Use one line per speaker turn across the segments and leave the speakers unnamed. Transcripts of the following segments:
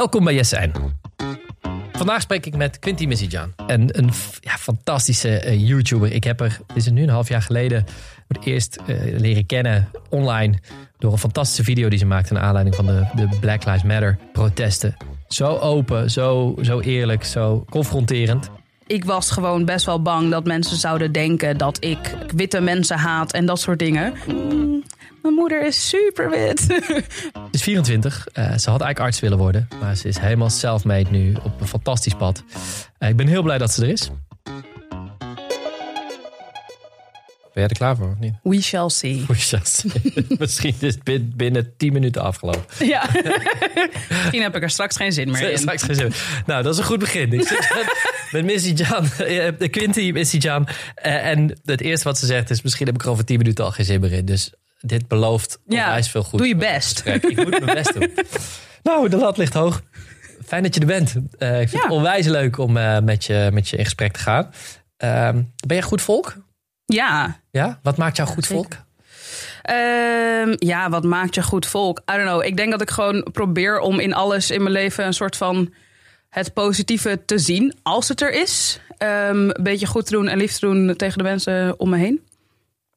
Welkom bij Yes Vandaag spreek ik met Quinty Missy-Jan. Een, een ja, fantastische uh, YouTuber. Ik heb er, is het nu een half jaar geleden, voor het eerst uh, leren kennen online. Door een fantastische video die ze maakte naar aanleiding van de, de Black Lives Matter protesten. Zo open, zo, zo eerlijk, zo confronterend
ik was gewoon best wel bang dat mensen zouden denken dat ik witte mensen haat en dat soort dingen. Mm, mijn moeder is super wit.
Ze is 24. Uh, ze had eigenlijk arts willen worden. Maar ze is helemaal self-made nu op een fantastisch pad. Uh, ik ben heel blij dat ze er is. Ben jij er klaar voor of niet?
We shall see.
We shall see. Misschien is het binnen 10 minuten afgelopen.
Ja. Misschien heb ik er straks geen zin meer in.
Straks geen zin Nou, dat is een goed begin. Ik zit met Missy Jan, de Quinty, Missy Jan. Uh, en het eerste wat ze zegt is... misschien heb ik er over 10 minuten al geen zin meer in. Dus dit belooft onwijs veel goed.
Doe je best.
Ik moet mijn best doen. nou, de lat ligt hoog. Fijn dat je er bent. Uh, ik vind het onwijs leuk om uh, met, je, met je in gesprek te gaan. Uh, ben je goed volk?
Ja.
Ja? Wat maakt jou goed volk?
Uh, ja, wat maakt je goed volk? I don't know. Ik denk dat ik gewoon probeer om in alles in mijn leven een soort van het positieve te zien als het er is. Um, een beetje goed te doen en lief te doen tegen de mensen om me heen.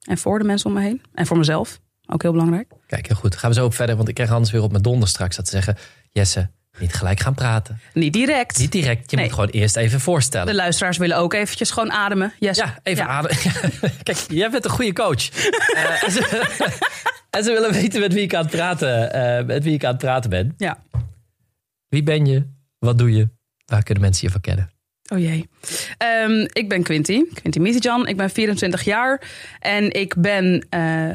En voor de mensen om me heen. En voor mezelf. Ook heel belangrijk.
Kijk, heel goed. Gaan we zo op verder. Want ik krijg anders weer op mijn donder straks dat ze zeggen... Jesse, niet gelijk gaan praten.
Niet direct.
Niet direct. Je moet gewoon eerst even voorstellen.
De luisteraars willen ook eventjes gewoon ademen. Yes.
Ja, even ademen. Kijk, jij bent een goede coach. uh, en, ze, en, ze, willen weten met wie ik aan het praten, uh, met wie ik aan het praten ben.
Ja.
Wie ben je? Wat doe je? Waar kunnen mensen je van kennen?
Oh jee. Um, ik ben Quinty, Quinty Misijan. Ik ben 24 jaar en ik ben uh,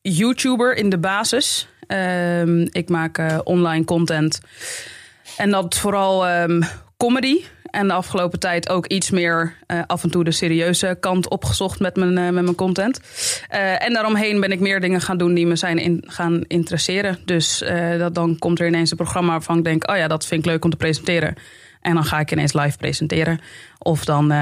YouTuber in de basis. Um, ik maak uh, online content en dat vooral um, comedy. En de afgelopen tijd ook iets meer uh, af en toe de serieuze kant opgezocht met mijn, met mijn content. en daaromheen ben ik meer dingen gaan doen die me zijn in, gaan interesseren. Dus dat, dan komt er ineens een programma waarvan ik denk: oh ja, dat vind ik leuk om te presenteren. En dan ga ik ineens live presenteren. Of dan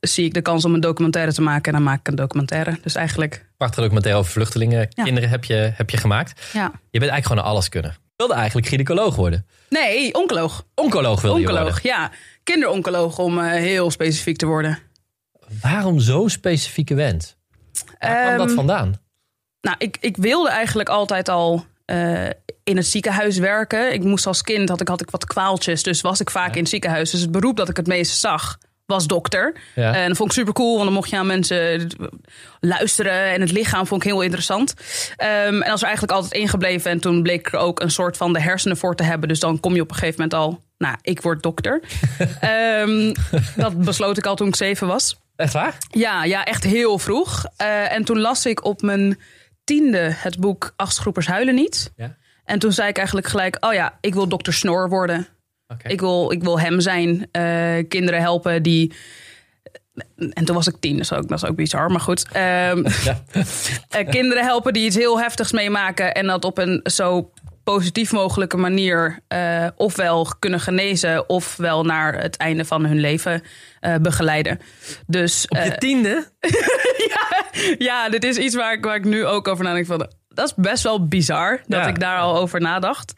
zie ik de kans om een documentaire te maken en dan maak ik een documentaire. Dus eigenlijk.
Prachtige documentaire over vluchtelingen, ja. kinderen heb je, heb je gemaakt.
Ja.
Je bent eigenlijk gewoon alles kunnen. Je wilde eigenlijk gynaecoloog worden.
Nee, oncoloog.
Oncoloog wilde
oncoloog,
je worden.
ja. Kinderoncoloog om uh, heel specifiek te worden.
Waarom zo'n specifieke wens? Waar kwam um, dat vandaan?
Nou, ik, ik wilde eigenlijk altijd al uh, in het ziekenhuis werken. Ik moest als kind, had ik, had ik wat kwaaltjes, dus was ik vaak ja. in het ziekenhuis. Dus het beroep dat ik het meest zag, was dokter.
Ja.
En dat vond ik super cool, want dan mocht je aan mensen luisteren. En het lichaam vond ik heel interessant. Um, en als er eigenlijk altijd ingebleven. En toen bleek er ook een soort van de hersenen voor te hebben. Dus dan kom je op een gegeven moment al, nou, ik word dokter. um, dat besloot ik al toen ik zeven was.
Echt waar?
Ja, ja echt heel vroeg. Uh, en toen las ik op mijn tiende het boek Achtgroepers huilen niet.
Ja.
En toen zei ik eigenlijk gelijk, oh ja, ik wil dokter Snor worden.
Okay.
Ik, wil, ik wil hem zijn. Uh, kinderen helpen die... En toen was ik tien, dus ook, dat is ook bizar, maar goed. Um, ja. uh, kinderen helpen die iets heel heftigs meemaken... en dat op een zo positief mogelijke manier... Uh, ofwel kunnen genezen... ofwel naar het einde van hun leven begeleiden. Dus,
op je tiende?
ja, ja, dit is iets waar ik, waar ik nu ook over nadenk van dat is best wel bizar dat
Ja.
ik daar al over nadacht.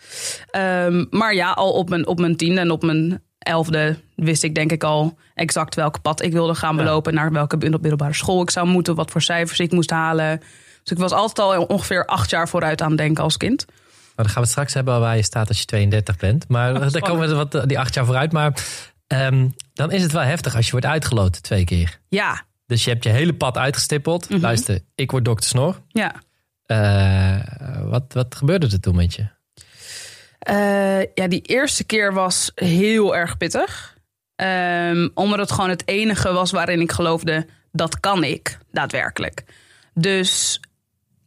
Ehm, maar ja, al op mijn, op mijn tiende en op mijn elfde wist ik denk ik al exact welk pad ik wilde gaan belopen. Naar welke middelbare school ik zou moeten, wat voor cijfers ik moest halen. Dus ik was altijd al ongeveer acht jaar vooruit aan het denken als kind.
Maar dan gaan we het straks hebben waar je staat als je 32 bent. Maar
Oh,
daar komen we wat, eh, die acht jaar vooruit. Maar ehm, dan is het wel heftig als je wordt uitgeloten twee keer.
Ja,
Dus je hebt je hele pad uitgestippeld.
Mhm.
Luister, ik word dokter Snor.
ja.
Eh, wat, wat gebeurde er toen met je?
Eh, ja, die eerste keer was heel erg pittig. Ehm, omdat het gewoon het enige was waarin ik geloofde, dat kan ik daadwerkelijk. Dus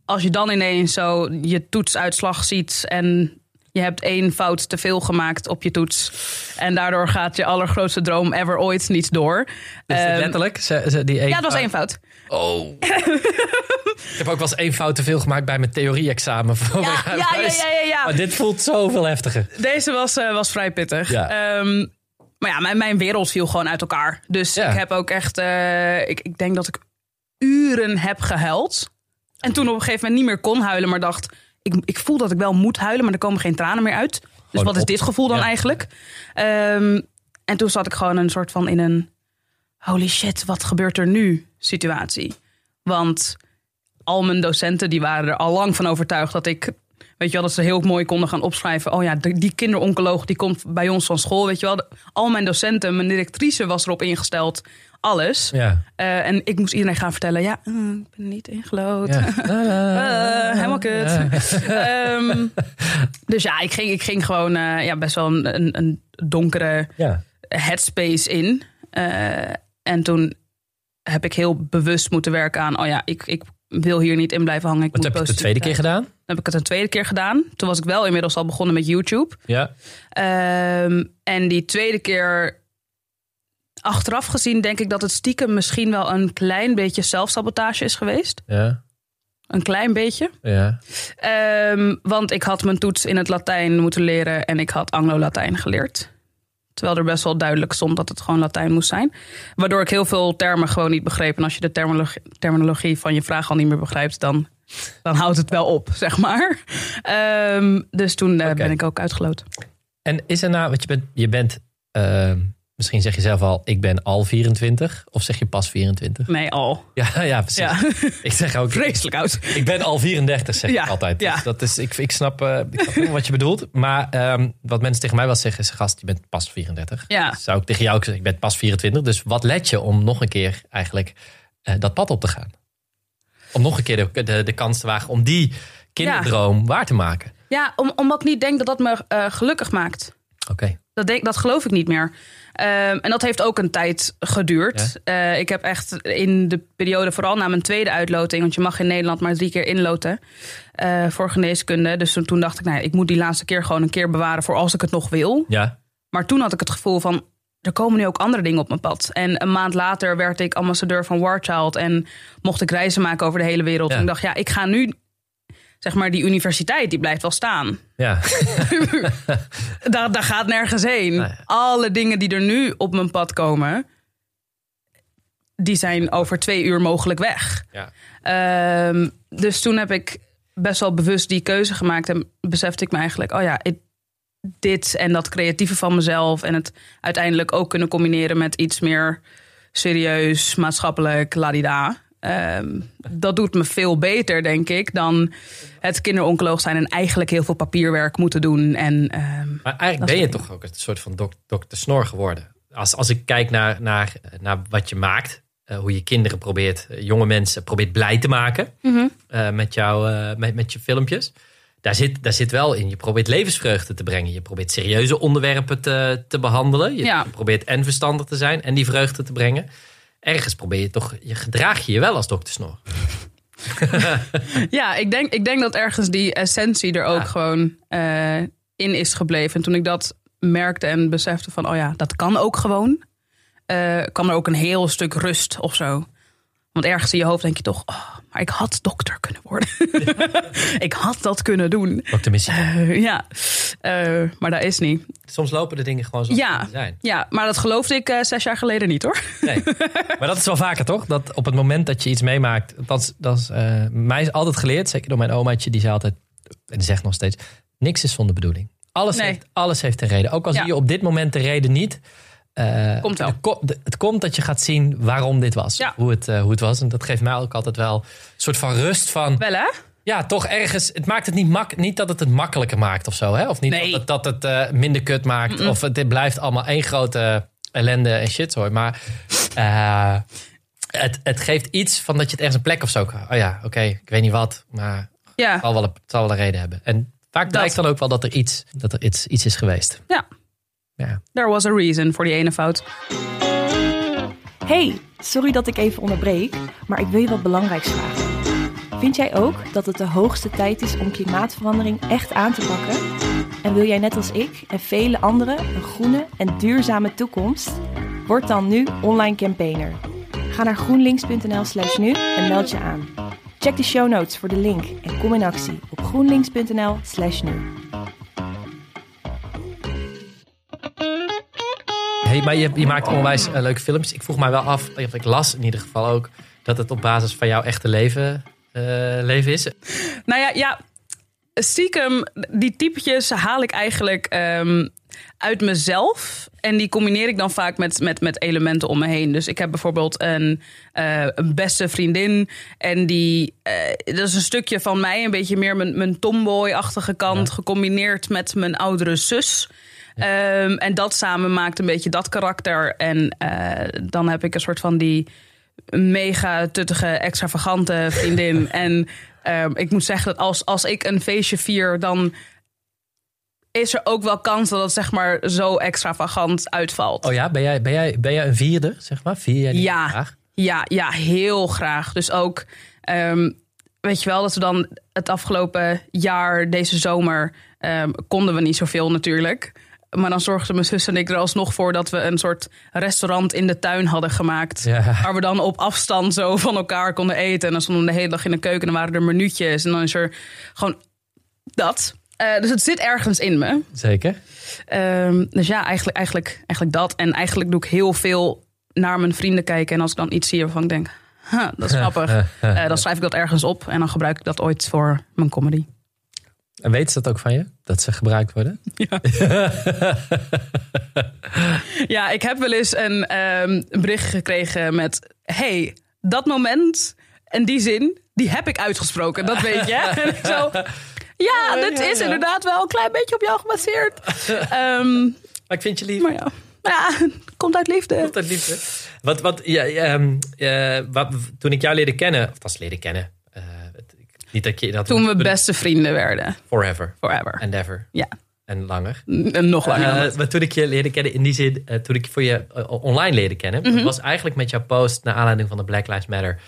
als je dan ineens zo je toetsuitslag ziet en je hebt één fout te veel gemaakt op je toets. En daardoor gaat je allergrootste droom ever ooit niet door.
Is het
Ehm,
letterlijk? Ze, ze, die één
ja, dat was één fout.
Oh. ik heb ook wel eens één fout te veel gemaakt bij mijn theorie-examen. voor
Ja,
mijn
ja, ja, ja, ja, ja.
Maar dit voelt zoveel heftiger.
Deze was, eh, was vrij pittig.
Ja.
Ehm, maar ja, mijn, mijn wereld viel gewoon uit elkaar. Dus
Ja.
ik heb ook echt... eh, ik, ik denk dat ik uren heb gehuild. En toen op een gegeven moment niet meer kon huilen, maar dacht... Ik, ik voel dat ik wel moet huilen, maar er komen geen tranen meer uit.
Gewoon
wat is dit gevoel dan
Ja.
eigenlijk? Ehm, en toen zat ik gewoon een soort van in een holy shit, wat gebeurt er nu situatie. Want al mijn docenten die waren er al lang van overtuigd dat ik, weet je wel, dat ze heel mooi konden gaan opschrijven. Oh ja, die kinderoncoloog die komt bij ons van school, weet je wel. Al mijn docenten, mijn directrice was erop ingesteld, alles.
Ja.
Eh, en ik moest iedereen gaan vertellen, ja, eh, ik ben niet ingelood.
ja.
Eh, helemaal kut. Ehm, dus ja, ik ging, ik ging gewoon ja, best wel een, een, een donkere
ja.
headspace in. En toen heb ik heel bewust moeten werken aan... oh ja, ik, ik wil hier niet in blijven hangen. Ik
Wat heb je het de tweede keer gedaan?
Dan heb ik het een tweede keer gedaan. Toen was ik wel inmiddels al begonnen met YouTube.
Ja.
Ehm, en die tweede keer... Achteraf gezien denk ik dat het stiekem misschien wel een klein beetje zelfsabotage is geweest.
Ja.
Een klein beetje.
Ja.
Ehm, want ik had mijn toets in het Latijn moeten leren en ik had Anglo-Latijn geleerd. Terwijl er best wel duidelijk stond dat het gewoon Latijn moest zijn. Waardoor ik heel veel termen gewoon niet begreep. En als je de terminologie, terminologie van je vraag al niet meer begrijpt, dan, dan houdt het wel op, zeg maar. Ehm, dus toen eh, ben ik ook uitgeloot.
En is er nou, want je bent, je bent ehm, misschien zeg je zelf al, ik ben al 24. Of zeg je pas 24?
Nee, al.
Ja, ja precies.
Ja,
Ik zeg ook,
vreselijk oud.
ik ben al 34, zeg
Ja,
ik altijd.
ja.
Dus dat is, ik, ik, snap, eh, ik snap wat je bedoelt. Maar ehm, wat mensen tegen mij wel zeggen is, gast, je bent pas 34.
Ja.
Zou ik tegen jou ook zeggen, ik ben pas 24. Dus wat let je om nog een keer eigenlijk eh, dat pad op te gaan? Om nog een keer de, de, de kans te wagen om die kinderdroom waar te maken.
Ja, om, omdat ik niet denk dat dat me eh, gelukkig maakt.
Oké.
Dat, denk, dat geloof ik niet meer. Ehm, en dat heeft ook een tijd geduurd. Eh, ik heb echt in de periode, vooral na mijn tweede uitloting... want je mag in Nederland maar drie keer inloten eh, voor geneeskunde. Dus toen, toen dacht ik, nou, ja, ik moet die laatste keer gewoon een keer bewaren... voor als ik het nog wil.
Ja.
Maar toen had ik het gevoel van, er komen nu ook andere dingen op mijn pad. En een maand later werd ik ambassadeur van Warchild... en mocht ik reizen maken over de hele wereld.
Ja.
En ik dacht, ja, ik ga nu... Zeg maar, die universiteit, die blijft wel staan
Ja.
daar, daar gaat nergens heen.
Nou ja.
Alle dingen die er nu op mijn pad komen, die zijn over twee uur mogelijk weg.
ja.
Ehm, dus toen heb ik best wel bewust die keuze gemaakt en besefte ik me eigenlijk, oh ja, dit en dat creatieve van mezelf en het uiteindelijk ook kunnen combineren met iets meer serieus, maatschappelijk, ladida. Ehm, dat doet me veel beter, denk ik, dan het kinderoncoloog zijn en eigenlijk heel veel papierwerk moeten doen. En ehm,
Maar eigenlijk ben je toch ook een soort van dok dokter Snor geworden. Als, als ik kijk naar, naar, naar wat je maakt, eh, hoe je kinderen probeert, eh, jonge mensen probeert blij te maken
Mhm.
eh, met, jou, met, met je filmpjes. Daar zit, daar zit wel in. Je probeert levensvreugde te brengen. Je probeert serieuze onderwerpen te, te behandelen. Je,
Ja.
je probeert en verstandig te zijn en die vreugde te brengen. Ergens probeer je toch, je gedraag je je wel als dokter Snor.
Ja, ik denk, ik denk dat ergens die essentie er ook
Ja.
gewoon eh, in is gebleven. En toen ik dat merkte en besefte van, oh ja, dat kan ook gewoon. eh, kwam er ook een heel stuk rust of zo. Want ergens in je hoofd denk je toch, oh, maar ik had dokter kunnen worden. ik had dat kunnen doen.
Dokter Missie.
Eh, ja, Eh, maar dat is niet.
Soms lopen de dingen gewoon zoals
Ja.
ze zijn.
Ja, maar dat geloofde ik eh, zes jaar geleden niet hoor.
Nee. maar dat is wel vaker, toch? Dat op het moment dat je iets meemaakt. Dat is, dat is, eh, mij is altijd geleerd, zeker door mijn omaatje, die zei altijd. En die zegt nog steeds: niks is zonder bedoeling. Alles,
Nee.
heeft, alles heeft een reden. Ook al
Ja.
zie je op dit moment de reden niet. Eh,
Komt wel.
de ko- de- het komt dat je gaat zien waarom dit was.
Ja.
Hoe, het, eh, hoe het was. En dat geeft mij ook altijd wel een soort van rust van.
Wel hè?
Ja, toch ergens. Het maakt het niet mak niet dat het het makkelijker maakt of zo. Hè? Of niet
Nee.
dat het, dat het eh, minder kut maakt. Of het, dit blijft allemaal één grote ellende en shit hoor. Maar het, het geeft iets van dat je het ergens een plek of zo. kan- Oh ja, oké, ik weet niet wat. Maar
Ja.
het zal wel, een- het zal wel een reden hebben. En vaak blijkt dan ook wel dat er iets, dat er iets, iets is geweest.
Ja.
Ja.
There was a reason voor die ene fout.
Hey, sorry dat ik even onderbreek, maar ik wil je wat belangrijks vragen. Vind jij ook dat het de hoogste tijd is om klimaatverandering echt aan te pakken? En wil jij net als ik en vele anderen een groene en duurzame toekomst? Word dan nu online campaigner. Ga naar groenlinks.nl/slash nu en meld je aan. Check de show notes voor de link en kom in actie op groenlinks.nl/slash nu.
Hey, maar je, je maakt onwijs eh, leuke films. Ik vroeg mij wel af, of ik las in ieder geval ook, dat het op basis van jouw echte leven, eh, leven is.
Nou ja, ja stiekem, die typetjes haal ik eigenlijk ehm, uit mezelf. En die combineer ik dan vaak met, met, met elementen om me heen. Dus ik heb bijvoorbeeld een, eh, een beste vriendin. En die, dat is een stukje van mij, een beetje meer mijn, mijn tomboy-achtige kant, gecombineerd met mijn oudere zus. Ehm, en dat samen maakt een beetje dat karakter. En eh, dan heb ik een soort van die mega tuttige, extravagante vriendin. en ehm, ik moet zeggen dat als, als ik een feestje vier, dan is er ook wel kans dat het zeg maar zo extravagant uitvalt.
Oh ja, ben jij, ben jij, ben jij een vierde, zeg maar? Vier jij die
Ja.
graag?
Ja, ja, heel graag. Dus ook, ehm, weet je wel, dat we dan het afgelopen jaar, deze zomer, konden we niet zoveel natuurlijk. Maar dan zorgden mijn zus en ik er alsnog voor dat we een soort restaurant in de tuin hadden gemaakt.
Ja.
Waar we dan op afstand zo van elkaar konden eten. En dan stonden we de hele dag in de keuken en dan waren er minuutjes. En dan is er gewoon dat. Eh, dus het zit ergens in me.
Zeker.
Ehm, dus ja, eigenlijk, eigenlijk, eigenlijk dat. En eigenlijk doe ik heel veel naar mijn vrienden kijken. En als ik dan iets zie waarvan ik denk, huh, dat is grappig. eh, dan schrijf ik dat ergens op. En dan gebruik ik dat ooit voor mijn comedy.
En weten ze dat ook van je? Dat ze gebruikt worden?
Ja, ik heb wel eens een ehm, bericht gekregen met... hey, dat moment en die zin, die heb ik uitgesproken. Dat weet je. En ik zo, ja, dit
ja,
is
ja.
inderdaad wel een klein beetje op jou gebaseerd. Ehm,
Maar ik vind je lief.
maar ja, komt uit liefde.
Komt uit liefde. Wat, wat, ja, ehm, eh, wat, toen ik jou leerde kennen, of dat is leren kennen. Niet dat je dat
Toen we beste vrienden werden.
Forever.
Forever.
And ever.
Ja,
En langer.
en nog langer dat.
maar toen ik je leerde kennen, in die zin, eh, toen ik voor je eh, online leerde kennen, dat was eigenlijk met jouw post naar aanleiding van de Black Lives Matter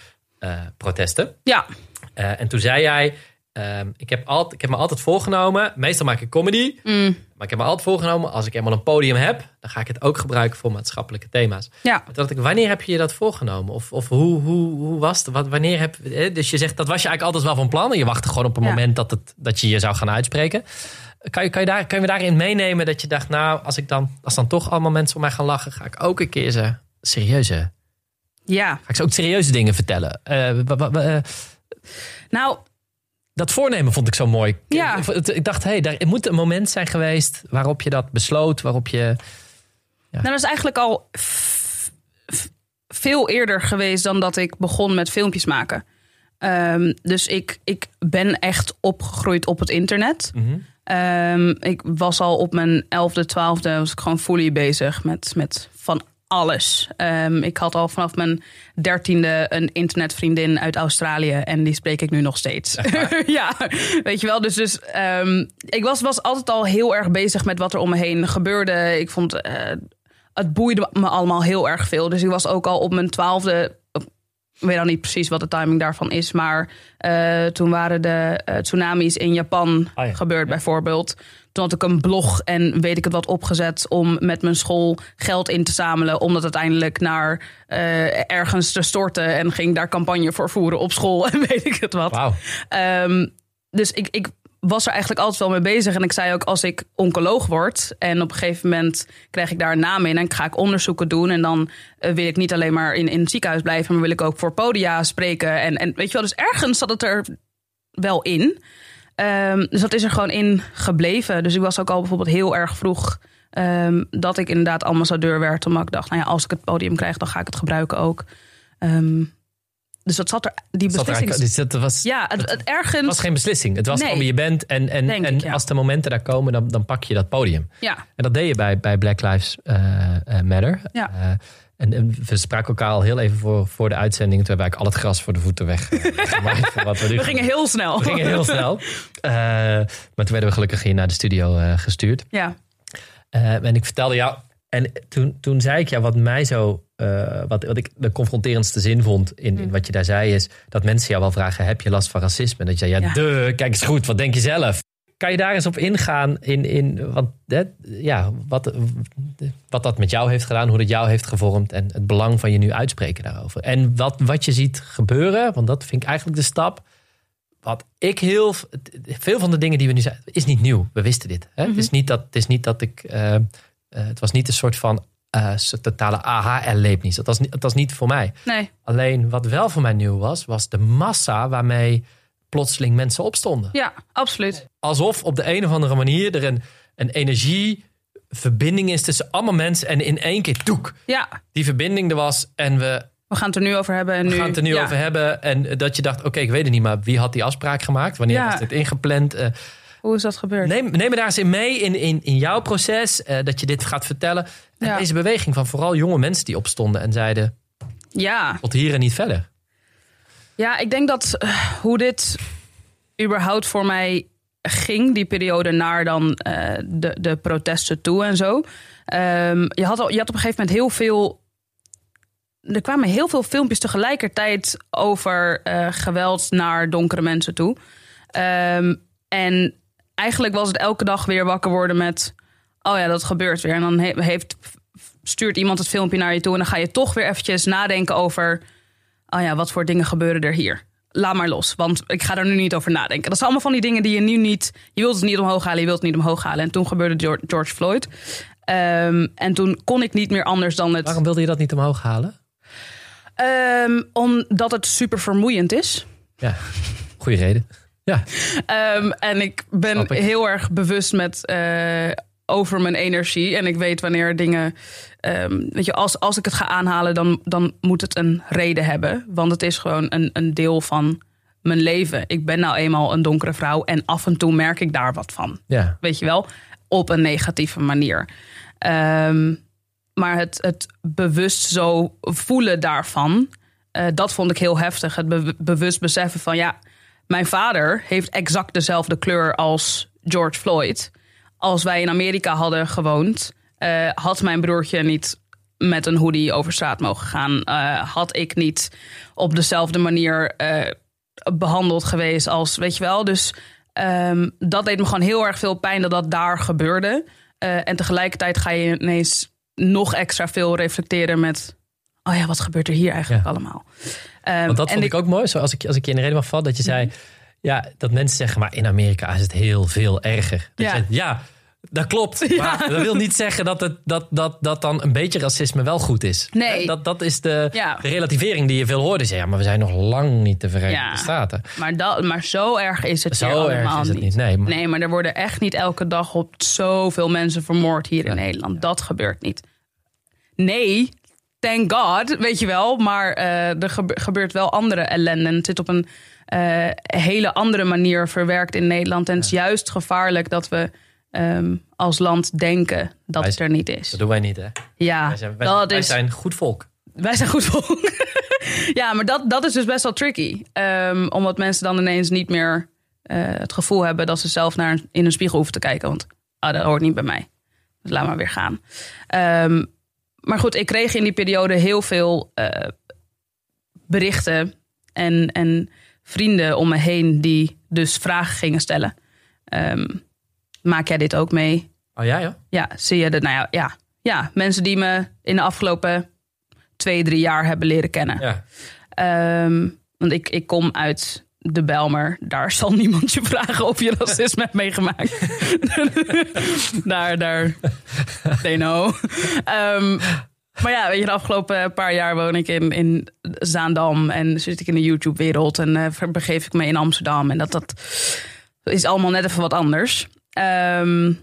protesten.
Ja,
en toen zei jij, ehm, ik, heb altijd, ik heb me altijd voorgenomen, meestal maak ik comedy,
Mm.
Maar ik heb me altijd voorgenomen, als ik eenmaal een podium heb, dan ga ik het ook gebruiken voor maatschappelijke thema's.
ja.
Dacht ik, wanneer heb je je dat voorgenomen? Of, of hoe, hoe, hoe was het? Wat, wanneer heb, dus je zegt, dat was je eigenlijk altijd wel van plan. En je wachtte gewoon op een
Ja.
moment dat, het, dat je je zou gaan uitspreken. Kan je, kan, je daar, kan je me daarin meenemen dat je dacht, nou, als, ik dan, als dan toch allemaal mensen om mij gaan lachen, ga ik ook een keer ze serieuze,
Ja,
ga ik ze ook serieuze dingen vertellen. Eh, eh,
nou,
dat voornemen vond ik zo mooi.
Ja.
Ik, dacht, hé, hey, daar moet een moment zijn geweest waarop je dat besloot, waarop je...
nou, dat is eigenlijk al veel eerder geweest dan dat ik begon met filmpjes maken. Ehm, dus ik, ik ben echt opgegroeid op het internet.
Mhm.
Ehm, ik was al op mijn 11e, 12e was ik gewoon fully bezig met, met van alles. Ehm, ik had al vanaf mijn dertiende een internetvriendin uit Australië en die spreek ik nu nog steeds. ja, weet je wel. Dus, dus ehm, ik was, was altijd al heel erg bezig met wat er om me heen gebeurde. Ik vond eh, het boeide me allemaal heel erg veel. Dus ik was ook al op mijn twaalfde. Ik weet al niet precies wat de timing daarvan is. Maar eh, toen waren de eh, tsunamis in Japan
Ah ja.
gebeurd, bijvoorbeeld. Toen had ik een blog en weet ik het wat opgezet om met mijn school geld in te zamelen. Om dat uiteindelijk naar eh, ergens te storten. En ging daar campagne voor voeren op school en weet ik het wat.
Wauw.
Ehm, dus ik, ik was er eigenlijk altijd wel mee bezig. En ik zei ook, als ik oncoloog word... en op een gegeven moment krijg ik daar een naam in... en ga ik onderzoeken doen... en dan eh, wil ik niet alleen maar in, in het ziekenhuis blijven... maar wil ik ook voor podia spreken. En, en weet je wel, dus ergens zat het er wel in. Ehm, dus dat is er gewoon in gebleven. Dus ik was ook al bijvoorbeeld heel erg vroeg... ehm, dat ik inderdaad ambassadeur werd. Omdat ik dacht, nou ja, als ik het podium krijg... dan ga ik het gebruiken ook. Ehm, dus dat zat er, die
Zat
beslissing...
dus dat was,
Ja, het, het ergens...
Was geen beslissing. Het was
Nee.
je bent. En, en, en
ik, ja.
als de momenten daar komen, dan, dan pak je dat podium.
Ja,
En dat deed je bij, bij Black Lives eh, eh, Matter.
Ja.
Eh, en, en we spraken elkaar al heel even voor, voor de uitzending. Toen hebben we eigenlijk al het gras voor de voeten weg. eh, we,
we gingen heel snel.
we gingen heel snel. Eh, maar toen werden we gelukkig hier naar de studio eh, gestuurd.
Ja,
en ik vertelde jou. En toen, toen zei ik jou wat mij zo. wat, wat ik de confronterendste zin vond in, in wat je daar zei, is dat mensen jou wel vragen: heb je last van racisme? En dat je zei: ja,
Ja.
de, kijk eens goed, wat denk je zelf? Kan je daar eens op ingaan? In, in, want, hè, ja, wat, wat dat met jou heeft gedaan, hoe dat jou heeft gevormd en het belang van je nu uitspreken daarover. En wat, wat je ziet gebeuren, want dat vind ik eigenlijk de stap. Wat ik heel. Veel van de dingen die we nu zeggen, is niet nieuw. We wisten dit. Hè? het, is niet dat, het is niet dat ik. eh, eh, het was niet een soort van eh, totale aha-erlevenis. Dat was, niet- dat was niet voor mij.
nee.
Alleen wat wel voor mij nieuw was, was de massa waarmee plotseling mensen opstonden.
Ja, absoluut.
Alsof op de een of andere manier er een, een energieverbinding is tussen allemaal mensen. En in één keer, toek,
Ja,
die verbinding er was. En we,
we gaan het er nu over hebben. En
we
nu,
gaan het er nu
ja.
over hebben. En dat je dacht, oké, ik weet het niet, maar wie had die afspraak gemaakt? Wanneer
Ja.
was dit ingepland? Eh,
Hoe is dat gebeurd?
neem, neem me daar eens in mee in, in, in jouw proces. eh, dat je dit gaat vertellen. En
Ja.
deze beweging van vooral jonge mensen die opstonden en zeiden...
Ja.
tot hier en niet verder.
Ja, ik denk dat eh, hoe dit überhaupt voor mij ging, die periode naar dan eh, de, de protesten toe en zo. Ehm, je, had al, je had op een gegeven moment heel veel. Er kwamen heel veel filmpjes tegelijkertijd over eh, geweld naar donkere mensen toe. Ehm, en eigenlijk was het elke dag weer wakker worden met. Oh ja, dat gebeurt weer. En dan he- heeft, stuurt iemand het filmpje naar je toe. En dan ga je toch weer eventjes nadenken over oh ja, wat voor dingen gebeuren er hier? Laat maar los, want ik ga er nu niet over nadenken. Dat zijn allemaal van die dingen die je nu niet... Je wilt het niet omhoog halen, je wilt het niet omhoog halen. En toen gebeurde George, Floyd. Ehm, en toen kon ik niet meer anders dan het...
Waarom wilde je dat niet omhoog halen?
Ehm, omdat het super vermoeiend is.
Ja, goede reden. Ja,
Ehm, en ik ben
ik.
heel erg bewust met eh, over mijn energie. En ik weet wanneer dingen. ehm, weet je, als, als ik het ga aanhalen, dan, dan moet het een reden hebben. Want het is gewoon een, een deel van mijn leven. Ik ben nou eenmaal een donkere vrouw. En af en toe merk ik daar wat van.
ja.
Weet je wel? Op een negatieve manier. Ehm, maar het, het bewust zo voelen daarvan, eh, dat vond ik heel heftig. Het be- bewust beseffen van ja, mijn vader heeft exact dezelfde kleur als George Floyd. Als wij in Amerika hadden gewoond, eh, had mijn broertje niet met een hoodie over straat mogen gaan. Eh, had ik niet op dezelfde manier eh, behandeld geweest als, weet je wel. Dus ehm, dat deed me gewoon heel erg veel pijn dat dat daar gebeurde. En tegelijkertijd ga je ineens nog extra veel reflecteren met... oh ja, wat gebeurt er hier eigenlijk
Ja.
allemaal? Ehm,
Want dat vond ik ook mooi. Zoals ik, als ik je in de reden mag vallen, dat je zei... Ja, dat mensen zeggen, maar in Amerika is het heel veel erger. Dat
Ja.
je ja, dat klopt. Maar dat wil niet zeggen dat, het, dat, dat, dat dan een beetje racisme wel goed is.
Nee.
Dat, dat is de,
Ja.
de relativering die je veel hoort. Dus ja, maar we zijn nog lang niet de Verenigde
Ja.
Staten.
Maar, dat, maar zo erg is het
Zo
hier
erg
allemaal
is het niet, nee, maar-
nee, maar er worden echt niet elke dag op zoveel mensen vermoord hier in Nederland. Dat gebeurt niet. Nee, thank God, weet je wel. Maar eh, er gebe- gebeurt wel andere ellende. En het zit op een eh, hele andere manier verwerkt in Nederland. En het is juist gevaarlijk dat we ehm, als land denken dat
Wij-
het er niet is.
Dat doen wij niet, hè?
Ja,
Wij zijn, wij,
dat
wij
is
zijn goed volk.
wij zijn goed volk. ja, maar dat, dat is dus best wel tricky. Ehm, omdat mensen dan ineens niet meer eh, het gevoel hebben dat ze zelf naar in een spiegel hoeven te kijken. Want ah, dat hoort niet bij mij. Dus laat maar weer gaan. Ehm, maar goed, ik kreeg in die periode heel veel eh, berichten en, en vrienden om me heen die dus vragen gingen stellen. Maak jij dit ook mee?
Oh ja, ja.
Ja, zie je dat? Nou ja, ja, ja, mensen die me in de afgelopen twee, drie jaar hebben leren kennen.
ja.
Ehm, want ik, ik kom uit de Belmer. Daar zal niemand je vragen of je racisme hebt meegemaakt. daar, daar, they know. Ehm, maar ja, weet je, de afgelopen paar jaar woon ik in, in Zaandam. En zit ik in de YouTube-wereld. En begeef ik me in Amsterdam. En dat, dat is allemaal net even wat anders. Ehm,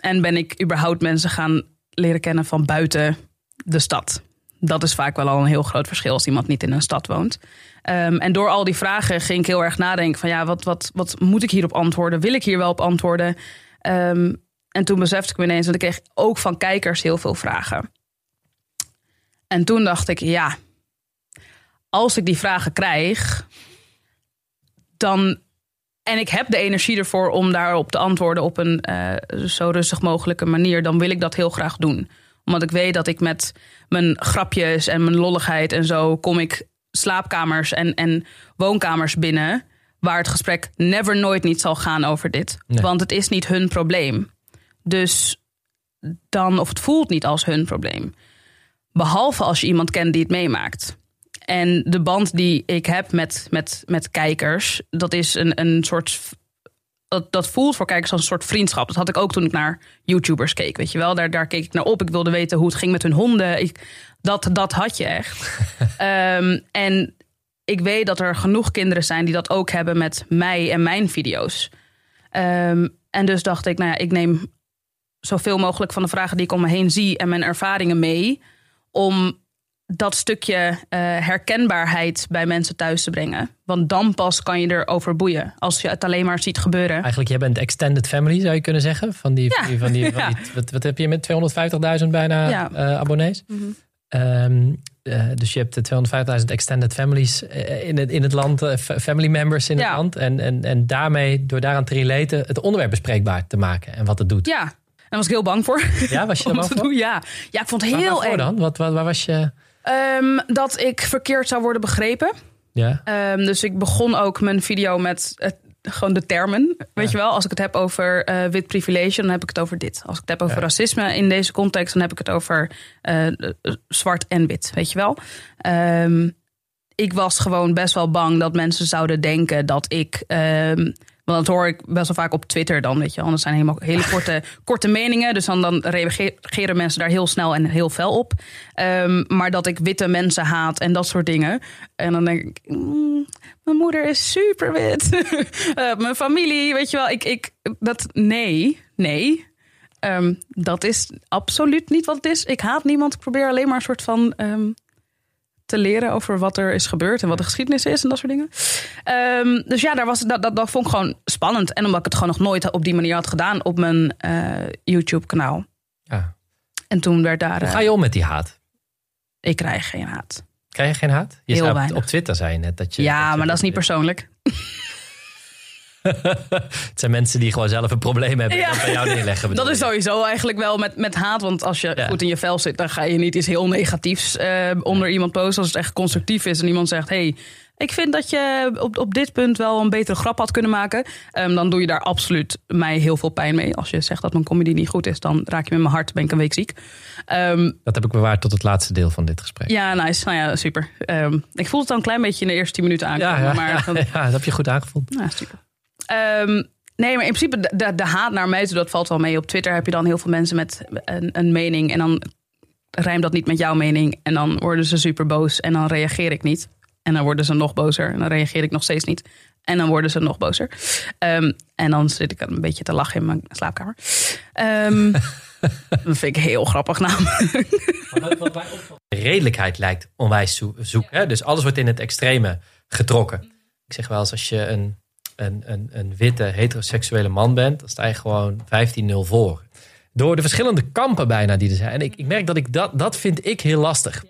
en ben ik überhaupt mensen gaan leren kennen van buiten de stad. Dat is vaak wel al een heel groot verschil als iemand niet in een stad woont. Ehm, en door al die vragen ging ik heel erg nadenken van ja, wat, wat, wat moet ik hierop antwoorden? Wil ik hier wel op antwoorden? Ehm, en toen besefte ik me ineens, want ik kreeg ook van kijkers heel veel vragen. En toen dacht ik, ja, als ik die vragen krijg, dan. En ik heb de energie ervoor om daarop te antwoorden op een eh, zo rustig mogelijke manier, dan wil ik dat heel graag doen. Omdat ik weet dat ik met mijn grapjes en mijn lolligheid en zo kom ik slaapkamers en, en woonkamers binnen. Waar het gesprek never nooit niet zal gaan over dit.
Nee.
Want het is niet hun probleem. Dus dan, of het voelt niet als hun probleem. Behalve als je iemand kent die het meemaakt. En de band die ik heb met, met, met kijkers, dat is een, een soort. Dat, dat voelt voor kijkers als een soort vriendschap. Dat had ik ook toen ik naar YouTubers keek. Weet je wel, daar, daar keek ik naar op. Ik wilde weten hoe het ging met hun honden. Ik, dat, dat had je echt. Ehm, en ik weet dat er genoeg kinderen zijn die dat ook hebben met mij en mijn video's. Ehm, en dus dacht ik, nou ja, ik neem zoveel mogelijk van de vragen die ik om me heen zie en mijn ervaringen mee. Om dat stukje eh, herkenbaarheid bij mensen thuis te brengen. Want dan pas kan je erover boeien. Als je het alleen maar ziet gebeuren.
Eigenlijk, jij bent extended family, zou je kunnen zeggen. Van die,
Ja.
van die, van die, wat, wat heb je met 250.000 bijna
Ja.
eh, abonnees?
Mhm.
Ehm, eh, dus je hebt de 250.000 extended families in het, in het land, fa- family members in
Ja.
het land. En, en, en daarmee, door daaraan te relaten, het onderwerp bespreekbaar te maken en wat het doet.
Ja, daar was ik heel bang voor.
Ja, was je er bang voor?
doen. Ja. ja, ik vond het
Waar-
heel
waarvoor
eng.
dan? Wat, wat, waar was je?
Ehm, dat ik verkeerd zou worden begrepen.
Ja,
Ehm, dus ik begon ook mijn video met het, gewoon de termen. Weet je wel, als ik het heb over eh, wit privilege, dan heb ik het over dit. Als ik het heb over
Ja.
racisme in deze context, dan heb ik het over eh, zwart en wit. Weet je wel. Ehm, ik was gewoon best wel bang dat mensen zouden denken dat ik. Want dat hoor ik best wel vaak op Twitter dan, weet je. Dat zijn helemaal hele korte, korte meningen. Dus dan, dan reageren mensen daar heel snel en heel fel op. Ehm, maar dat ik witte mensen haat en dat soort dingen. En dan denk ik, mm, mijn moeder is super wit. Eh, mijn familie, weet je wel. Ik, ik, dat, nee, nee. Ehm, dat is absoluut niet wat het is. Ik haat niemand. Ik probeer alleen maar een soort van ehm, te leren over wat er is gebeurd en wat de geschiedenis is en dat soort dingen. Ehm, dus ja, daar was, dat, dat, dat vond ik gewoon spannend. En omdat ik het gewoon nog nooit op die manier had gedaan op mijn eh, YouTube-kanaal.
ja.
En toen werd daar.
Hoe
eh,
ga je om met die haat?
ik krijg geen haat.
Krijg je geen haat? Je
Heel
op,
weinig.
op Twitter zei je net dat je...
ja,
je-
maar dat is niet persoonlijk.
Het zijn mensen die gewoon zelf een probleem hebben en dat bij jou neerleggen.
Dat is sowieso eigenlijk wel met, met haat. Want als je
Ja.
goed in je vel zit, dan ga je niet iets heel negatiefs eh, onder iemand posten. Als het echt constructief is en iemand zegt: hey, ik vind dat je op, op dit punt wel een betere grap had kunnen maken. Ehm, dan doe je daar absoluut mij heel veel pijn mee. Als je zegt dat mijn comedy niet goed is, dan raak je met mijn hart, ben ik een week ziek. Ehm,
Dat heb ik bewaard tot het laatste deel van dit gesprek.
ja, nice. Nou ja, super. Ehm, ik voel het al een klein beetje in de eerste tien minuten aankomen.
ja, ja,
maar
ja, ja, dat heb je goed aangevonden.
Ja, super. Ehm, nee, maar in principe de, de, de haat naar mij dat valt wel mee. Op Twitter heb je dan heel veel mensen met een, een mening. En dan rijmt dat niet met jouw mening. En dan worden ze super boos. En dan reageer ik niet. En dan worden ze nog bozer. En dan reageer ik nog steeds niet. En dan worden ze nog bozer. Ehm, en dan zit ik een beetje te lachen in mijn slaapkamer. Ehm, dat vind ik heel grappig namelijk.
De redelijkheid lijkt onwijs zo- zoek. Hè? Dus alles wordt in het extreme getrokken. Ik zeg wel eens, als je een, een, een, een witte heteroseksuele man bent, dan sta je gewoon 15-0 voor. Door de verschillende kampen bijna die er zijn. En ik, ik merk dat ik dat, dat vind ik heel lastig.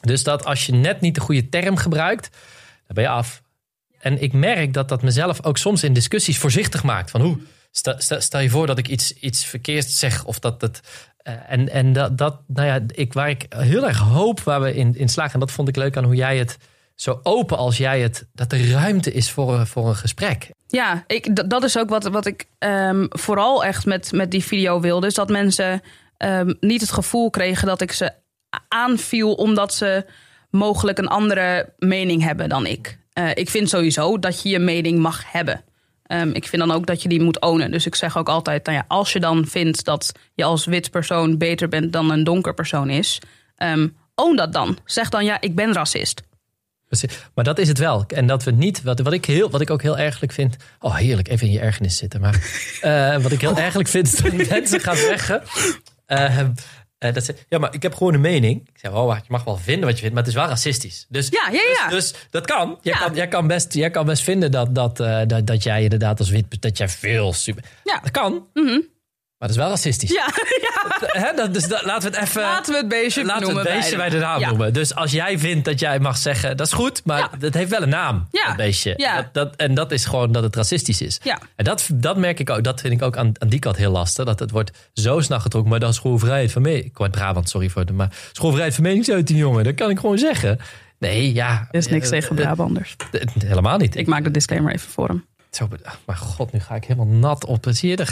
Dus dat als je net niet de goede term gebruikt, dan ben je af. En ik merk dat dat mezelf ook soms in discussies voorzichtig maakt. Van hoe, stel, stel, je voor dat ik iets, iets verkeerds zeg of dat het... eh, en en dat, dat, nou ja, ik, waar ik heel erg hoop waar we in, in slagen... en dat vond ik leuk aan hoe jij het zo open als jij het... dat er ruimte is voor, een- voor een gesprek.
Ja, ik, dat is ook wat, wat ik ehm, vooral echt met, met die video wilde. Is dat mensen ehm, niet het gevoel kregen dat ik ze aanviel omdat ze mogelijk een andere mening hebben dan ik. Eh, ik vind sowieso dat je je mening mag hebben. Ehm, ik vind dan ook dat je die moet ownen. Dus ik zeg ook altijd, nou ja, als je dan vindt dat je als wit persoon beter bent dan een donker persoon is, own dat dan. Zeg dan ja, ik ben racist.
Maar dat is het wel. En dat we niet, wat, wat, ik, heel, wat ik ook heel ergelijk vind. Oh, heerlijk, even in je ergernis zitten. Maar eh, wat ik heel ergelijk vind, is dat mensen gaan zeggen. eh, eh, dat ze, ja, maar ik heb gewoon een mening. Ik zeg, oh, je mag wel vinden wat je vindt, maar het is wel racistisch. Dus,
Ja, ja, ja.
Dus, dus dat kan. Jij, kan, jij, kan best, jij kan best vinden dat, dat, dat, dat jij inderdaad als wit, dat jij veel super.
Ja.
Dat kan. Maar dat is wel racistisch.
Ja, ja.
Hè, dat, dus dat, laten we het even.
Laten we het beestje
Laten we
noemen.
het beestje bij de naam
Ja.
noemen. Dus als jij vindt dat jij mag zeggen, dat is goed, maar
Ja.
het heeft wel een naam,
Ja.
dat beestje.
Ja.
Dat, dat, en dat is gewoon dat het racistisch is.
Ja.
En dat, dat merk ik ook, dat vind ik ook aan, aan die kant heel lastig. Dat het wordt zo snel getrokken, maar dat is gewoon vrijheid van mening. Ik word Brabant, sorry voor het, maar het is gewoon vrijheid van meningsuiting, jongen. Dat kan ik gewoon zeggen. Nee, ja.
Er is niks
eh,
tegen
eh,
Brabanders.
eh, helemaal niet.
Ik maak de disclaimer even voor hem.
Zo, be- ach, maar god, nu ga ik helemaal nat op. Zie je, nu,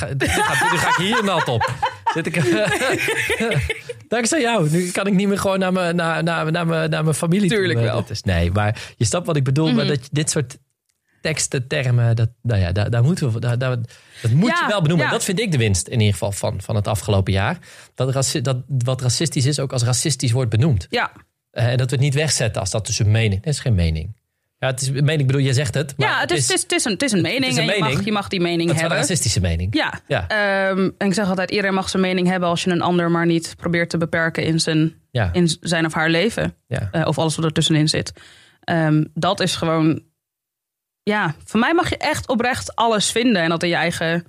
ga, ik hier nat op. Zit ik, Dankzij jou. Nu kan ik niet meer gewoon naar mijn, naar, naar, naar mijn, naar mijn familie.
Tuurlijk wel.
is, nee, maar je snapt wat ik bedoel. Maar dat dit soort teksten, termen, dat, nou ja, daar, daar moeten we, daar, daar, dat moet
Ja,
je wel benoemen.
ja.
Dat vind ik de winst in ieder geval van, van het afgelopen jaar. Dat, dat wat racistisch is ook als racistisch wordt benoemd.
Ja,
Eh, en dat we het niet wegzetten als dat dus een mening. Dat is geen mening. Ja, het is een mening, ik bedoel, je zegt het. Maar
ja, het is, het, is, het, is een, het is een mening
is een
en je mag,
mening.
je mag die mening
het is
hebben.
een racistische mening.
Ja,
Ja.
Ehm, en ik zeg altijd, iedereen mag zijn mening hebben als je een ander maar niet probeert te beperken in zijn,
Ja,
in zijn of haar leven.
ja.
Eh, of alles wat er tussenin zit. Ehm, dat is gewoon, ja, voor mij mag je echt oprecht alles vinden en dat in je eigen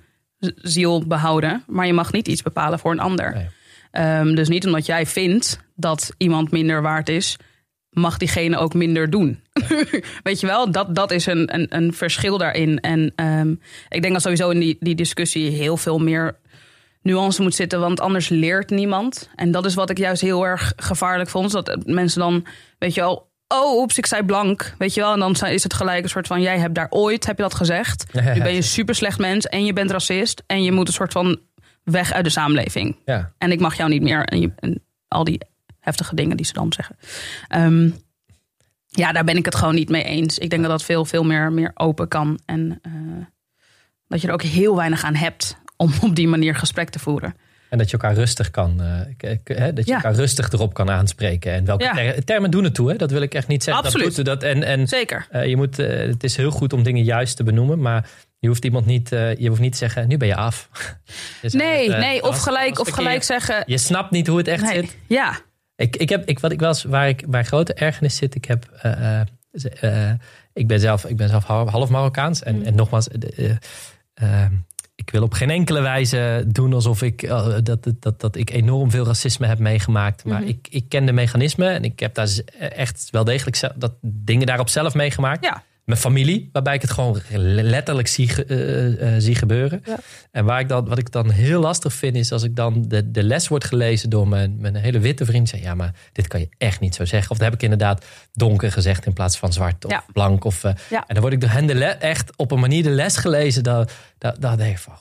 ziel behouden. Maar je mag niet iets bepalen voor een ander.
Nee.
Ehm, dus niet omdat jij vindt dat iemand minder waard is, mag diegene ook minder doen. Weet je wel, dat, dat is een, een, een verschil daarin. En ehm, ik denk dat sowieso in die, die discussie heel veel meer nuance moet zitten, want anders leert niemand. En dat is wat ik juist heel erg gevaarlijk vond. Dat mensen dan, weet je wel, oh, oeps, ik zei blank. Weet je wel, en dan is het gelijk een soort van, jij hebt daar ooit, heb je dat gezegd. Nu ben je een super slecht mens en je bent racist. En je moet een soort van weg uit de samenleving.
ja.
En ik mag jou niet meer. En, je, en al die heftige dingen die ze dan zeggen. Ehm, ja, daar ben ik het gewoon niet mee eens. Ik denk dat dat veel, veel meer, meer open kan. En eh, dat je er ook heel weinig aan hebt om op die manier gesprek te voeren.
En dat je elkaar rustig kan, eh, dat je
Ja.
elkaar rustig erop kan aanspreken. En welke
Ja.
ter- termen doen het toe, hè? dat wil ik echt niet zeggen.
Absoluut.
Dat dat, en en
Zeker.
eh, je moet, het is heel goed om dingen juist te benoemen, maar je hoeft iemand niet, je hoeft niet te zeggen, nu ben je af.
Nee, nee, of gelijk, of gelijk zeggen.
Je snapt niet hoe het echt
Nee.
zit.
Ja,
Ik, ik heb, ik, wat ik was, waar ik bij grote ergernis zit, ik heb, eh, eh, eh, ik ben zelf, ik ben zelf half, Marokkaans en,
Mm.
en nogmaals, eh, eh, eh, ik wil op geen enkele wijze doen alsof ik dat, dat, dat ik enorm veel racisme heb meegemaakt, maar
Mhm.
ik, ik ken de mechanismen en ik heb daar echt wel degelijk dat dingen daarop zelf meegemaakt.
ja.
Mijn familie, waarbij ik het gewoon letterlijk zie, ge- eh, eh, zie gebeuren.
Ja.
En waar ik dan, wat ik dan heel lastig vind, is als ik dan de, de les wordt gelezen door mijn, mijn hele witte vriend. Zeg, ja, maar dit kan je echt niet zo zeggen. Of dan heb ik inderdaad donker gezegd in plaats van zwart of
Ja.
blank. Of, eh,
Ja.
En dan word ik door hen de le- echt op een manier de les gelezen. Dat, dat, dat denk ik van,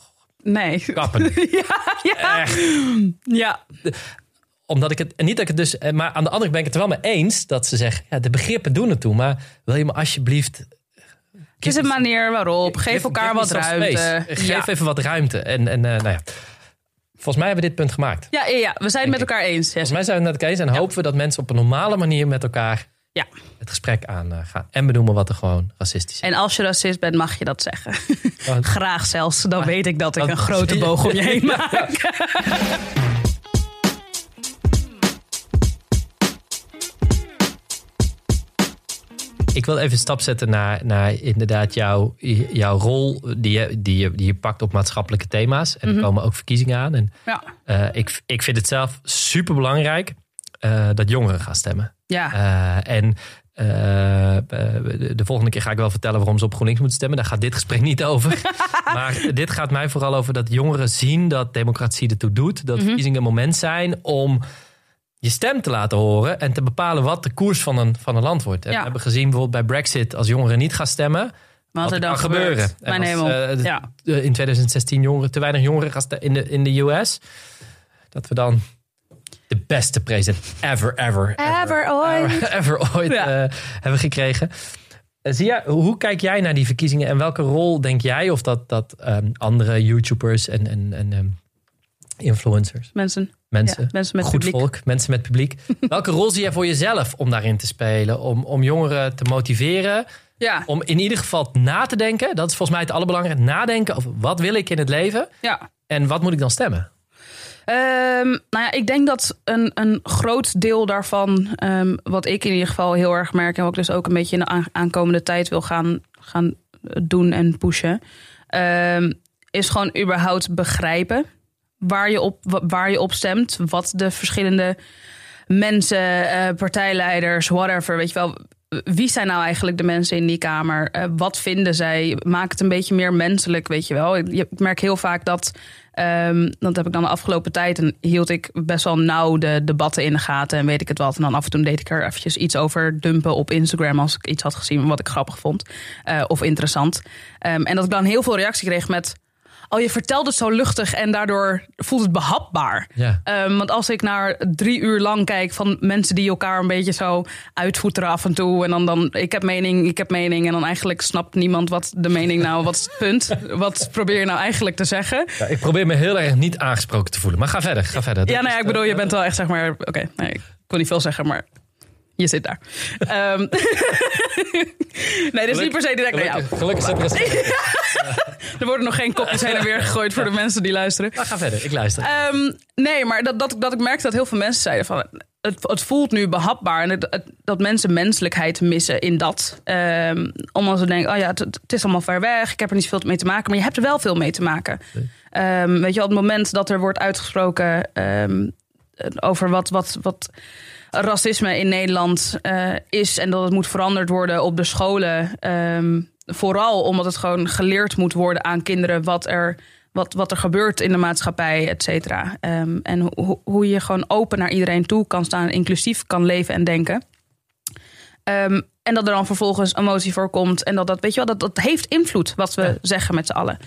Nee.
kappen.
ja, ja.
Echt.
ja.
Omdat ik het, en niet dat ik het dus, eh, maar aan de andere kant ben ik het er wel mee eens dat ze zeggen, ja, de begrippen doen het toe. Maar wil je me alsjeblieft
Het is een manier waarop. Geef elkaar wat ruimte.
space. Geef
Ja.
even wat ruimte. En, en eh, nou ja, volgens mij hebben we dit punt gemaakt.
Ja, ja, ja, we zijn het met elkaar eens. Yes.
Volgens mij zijn we het net eens en hopen we dat mensen op een normale manier met elkaar
Ja.
het gesprek aangaan. En benoemen wat er gewoon racistisch is.
En als je racist bent, mag je dat zeggen.
Oh,
Graag zelfs. Dan weet ik dat ik een grote boog om je heen maak.
Ik wil even een stap zetten naar, naar inderdaad jouw, jouw rol die je, die, je, die je pakt op maatschappelijke thema's. En er
Mhm.
komen ook verkiezingen aan. En
Ja.
eh, ik, ik vind het zelf super belangrijk dat jongeren gaan stemmen.
Ja.
Eh, en eh, de, de volgende keer ga ik wel vertellen waarom ze op GroenLinks moeten stemmen. Daar gaat dit gesprek niet over. maar dit gaat mij vooral over dat jongeren zien dat democratie ertoe doet. Dat
Mhm.
verkiezingen een moment zijn om je stem te laten horen. En te bepalen wat de koers van een, van een land wordt. En
Ja.
We hebben gezien bijvoorbeeld bij Brexit als jongeren niet gaan stemmen.
Wat er dan
gebeuren.
Mijn
En als,
hemel.
eh,
ja.
eh, in 2016 jongeren, te weinig jongeren gaan stemmen in de, in de US. Dat we dan de beste president ever, ever,
Ever ooit.
ever, ever ooit
Ja.
eh, hebben gekregen. Zie jij, hoe kijk jij naar die verkiezingen en welke rol denk jij of dat, dat ehm, andere YouTubers en, en, en ehm, influencers,
Mensen.
Mensen,
Ja, mensen met
goed
publiek.
volk, mensen met publiek, welke rol zie jij voor jezelf om daarin te spelen? Om, om jongeren te motiveren,
Ja.
om in ieder geval na te denken, dat is volgens mij het allerbelangrijkste, nadenken over wat wil ik in het leven
ja.
en wat moet ik dan stemmen?
Ehm, nou ja, ik denk dat een, een groot deel daarvan, ehm, wat ik in ieder geval heel erg merk en wat ik dus ook een beetje in de aan- aankomende tijd wil gaan, gaan doen en pushen, ehm, is gewoon überhaupt begrijpen waar je op, wa- waar je op stemt, wat de verschillende mensen, eh, partijleiders, whatever, weet je wel. Wie zijn nou eigenlijk de mensen in die kamer? Eh, wat vinden zij? Maak het een beetje meer menselijk, weet je wel. Ik, ik merk heel vaak dat Ehm, dat heb ik dan de afgelopen tijd. En hield ik best wel nauw de debatten in de gaten. En weet ik het wat. En dan af en toe deed ik er eventjes iets over dumpen op Instagram. Als ik iets had gezien wat ik grappig vond. eh, of interessant. Ehm, en dat ik dan heel veel reactie kreeg met. Oh, je vertelt het zo luchtig en daardoor voelt het behapbaar.
Ja.
Ehm, want als ik naar drie uur lang kijk van mensen die elkaar een beetje zo uitvoeteren af en toe. En dan, dan ik heb mening, ik heb mening. En dan eigenlijk snapt niemand wat de mening nou, wat is het punt? Wat probeer je nou eigenlijk te zeggen?
Ja, ik probeer me heel erg niet aangesproken te voelen, maar ga verder, ga verder.
Ja, nou ja, ik bedoel, je bent wel echt zeg maar. Oké, nee, ik wil niet veel zeggen, maar je zit daar. Ehm, nee, dat is niet per se direct naar jou.
Gelukkig, het respect.
Er worden nog geen kopjes heen en weer gegooid voor de mensen die luisteren.
Maar ga verder, ik luister.
Ehm, nee, maar dat, dat, dat ik merkte dat heel veel mensen zeiden van... Het, het voelt nu behapbaar en het, het- dat mensen menselijkheid missen in dat. Ehm, omdat ze denken, oh ja, het, het is allemaal ver weg. Ik heb er niet zoveel mee te maken. Maar je hebt er wel veel mee te maken. Weet je, op het moment dat er wordt uitgesproken over wat, wat, wat racisme in Nederland eh, is... en dat het moet veranderd worden op de scholen... ehm, vooral omdat het gewoon geleerd moet worden aan kinderen... wat er, wat, wat er gebeurt in de maatschappij, et cetera. Ehm, en ho- ho- hoe je gewoon open naar iedereen toe kan staan... inclusief kan leven en denken. Ehm, en dat er dan vervolgens emotie voorkomt. En dat dat, weet je wel, dat, dat heeft invloed wat we
Ja.
zeggen met z'n allen.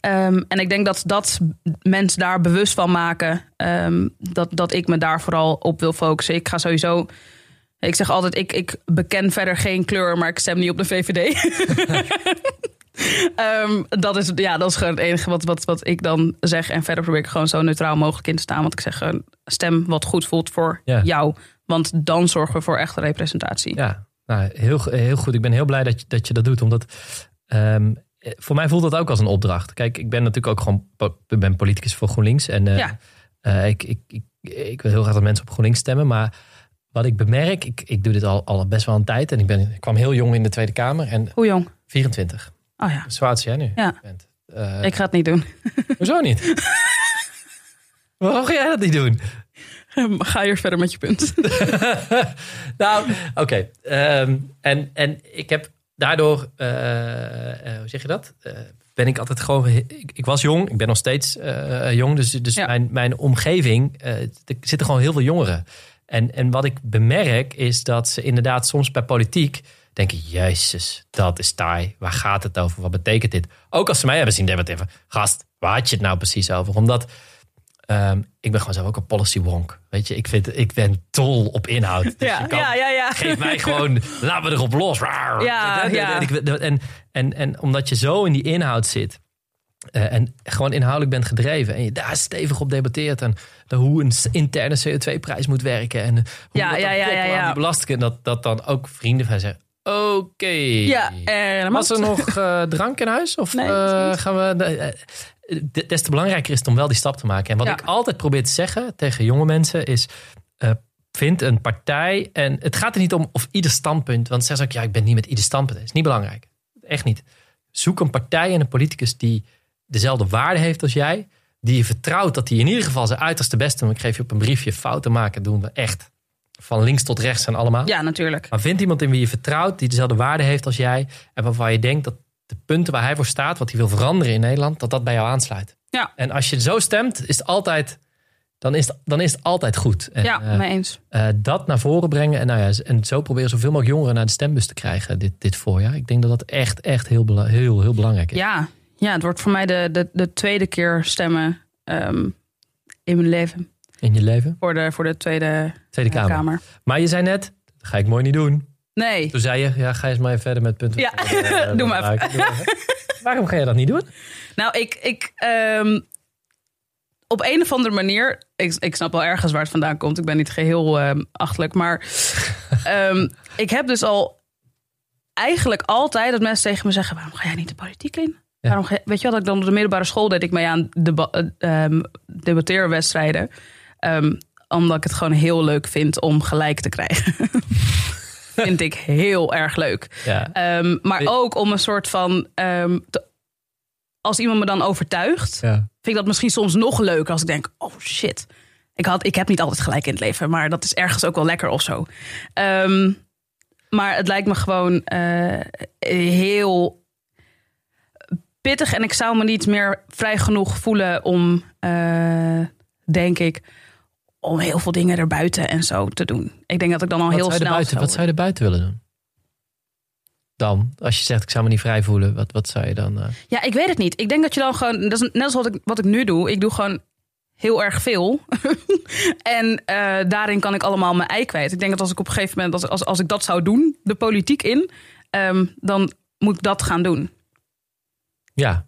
Ehm, en ik denk dat dat mensen daar bewust van maken. ehm, dat, dat ik me daar vooral op wil focussen. Ik ga sowieso. Ik zeg altijd, ik, ik beken verder geen kleur, maar ik stem niet op de VVD. Ehm, dat, is, ja, dat is gewoon het enige wat, wat, wat ik dan zeg. En verder probeer ik gewoon zo neutraal mogelijk in te staan. Want ik zeg gewoon, stem wat goed voelt voor jou. Want dan zorgen we voor echte representatie.
Ja, nou, heel, heel goed. Ik ben heel blij dat je dat, je dat doet. Omdat voor mij voelt dat ook als een opdracht. Kijk, ik ben natuurlijk ook gewoon ik ben politicus voor GroenLinks. En eh,
Ja.
eh, ik, ik, ik, ik wil heel graag dat mensen op GroenLinks stemmen. Maar wat ik bemerk, ik, ik doe dit al, al best wel een tijd. En ik, ben, ik kwam heel jong in de Tweede Kamer. En
Hoe jong?
24.
Oh ja,
Zo jij nu
Ja.
bent. Eh,
ik ga het niet doen.
Hoezo niet? Waarom ga jij dat niet doen?
Ga hier verder met je punt.
nou, oké. Ehm, en, en ik heb daardoor, eh, eh, hoe zeg je dat? Eh, ben ik altijd gewoon. Ik, ik was jong, ik ben nog steeds jong. Dus, dus
Ja.
mijn, mijn omgeving, er zitten gewoon heel veel jongeren. En, en wat ik bemerk is dat ze inderdaad soms bij politiek denken: Jezus, dat is taai. Waar gaat het over? Wat betekent dit? Ook als ze mij hebben zien debatteren. Gast, waar had je het nou precies over? Omdat ehm, ik ben gewoon zelf ook een policy wonk. Weet je, ik, vind, ik ben dol op inhoud. Dus
Ja,
kan-
ja, ja, ja.
Geef mij gewoon, laten we erop los.
Ja, ja.
En, en, en, en omdat je zo in die inhoud zit. eh, en gewoon inhoudelijk bent gedreven. En je daar stevig op debatteert. En de, hoe een interne CO2-prijs moet werken. En hoe
Ja,
dat
ja,
belastingen. Dat, dat dan ook vrienden van zeggen. Oké.
Ja, en
Was er nog eh, drank in huis? Of
Nee,
eh, gaan we. De- des te belangrijker is het om wel die stap te maken. En wat
Ja.
ik altijd probeer te zeggen tegen jonge mensen is. eh, vind een partij. En het gaat er niet om of ieder standpunt. Want zeggen ze ook, ja, ik ben niet met ieder standpunt. Dat is niet belangrijk. Echt niet. Zoek een partij en een politicus die dezelfde waarde heeft als jij. Die je vertrouwt dat hij in ieder geval zijn uiterste best doet. Ik geef je op een briefje fouten maken. Doen we echt. Van links tot rechts en allemaal.
Ja, natuurlijk.
Maar vind iemand in wie je vertrouwt, die dezelfde waarde heeft als jij. En waarvan je denkt dat de punten waar hij voor staat, wat hij wil veranderen in Nederland, dat dat bij jou aansluit.
Ja.
En als je zo stemt, is het altijd, dan is het, dan is het altijd goed. En,
Ja,
eh,
mee eens.
eh, dat naar voren brengen. En, nou ja, en zo proberen zoveel mogelijk jongeren naar de stembus te krijgen dit, dit voorjaar. Ik denk dat dat echt, echt heel, heel, heel belangrijk is.
Ja, ja, het wordt voor mij de, de, de tweede keer stemmen ehm, in mijn leven.
In je leven.
Voor de, voor de Tweede,
Tweede
eh,
Kamer.
kamer.
Maar je zei net, dat ga ik mooi niet doen.
Nee.
Toen zei je, ja, ga eens maar even verder met punten.
Ja,
Eh,
doe maar
Doe even. Waarom ga je dat niet doen?
Nou, ik, ik ehm, op een of andere manier, ik, ik snap wel ergens waar het vandaan komt. Ik ben niet geheel ehm achterlijk, maar ehm, ik heb dus al eigenlijk altijd dat mensen tegen me zeggen: waarom ga jij niet de politiek in?
Ja.
Waarom ga, weet je wat? Dat ik dan op de middelbare school deed ik mee aan deba debatteerwedstrijden, omdat ik het gewoon heel leuk vind om gelijk te krijgen. Vind ik heel erg leuk.
Ja.
Ehm, maar ook om een soort van. ehm, te- als iemand me dan overtuigt,
ja.
vind ik dat misschien soms nog leuker als ik denk: oh shit. Ik, had, ik heb niet altijd gelijk in het leven, maar dat is ergens ook wel lekker of zo. Ehm, maar het lijkt me gewoon eh, heel pittig. En ik zou me niet meer vrij genoeg voelen om, eh, denk ik, om heel veel dingen erbuiten en zo te doen. Ik denk dat ik dan al
Wat
heel snel.
erbuiten,
zou
wat zou je er buiten willen doen? Dan, als je zegt ik zou me niet vrij voelen, wat, wat zou je dan? eh,
Ja, ik weet het niet. Ik denk dat je dan gewoon. Dat is net als wat ik, wat ik nu doe. Ik doe gewoon heel erg veel. en eh, daarin kan ik allemaal mijn ei kwijt. Ik denk dat als ik op een gegeven moment, als, als, als ik dat zou doen, de politiek in, ehm, dan moet ik dat gaan doen.
ja,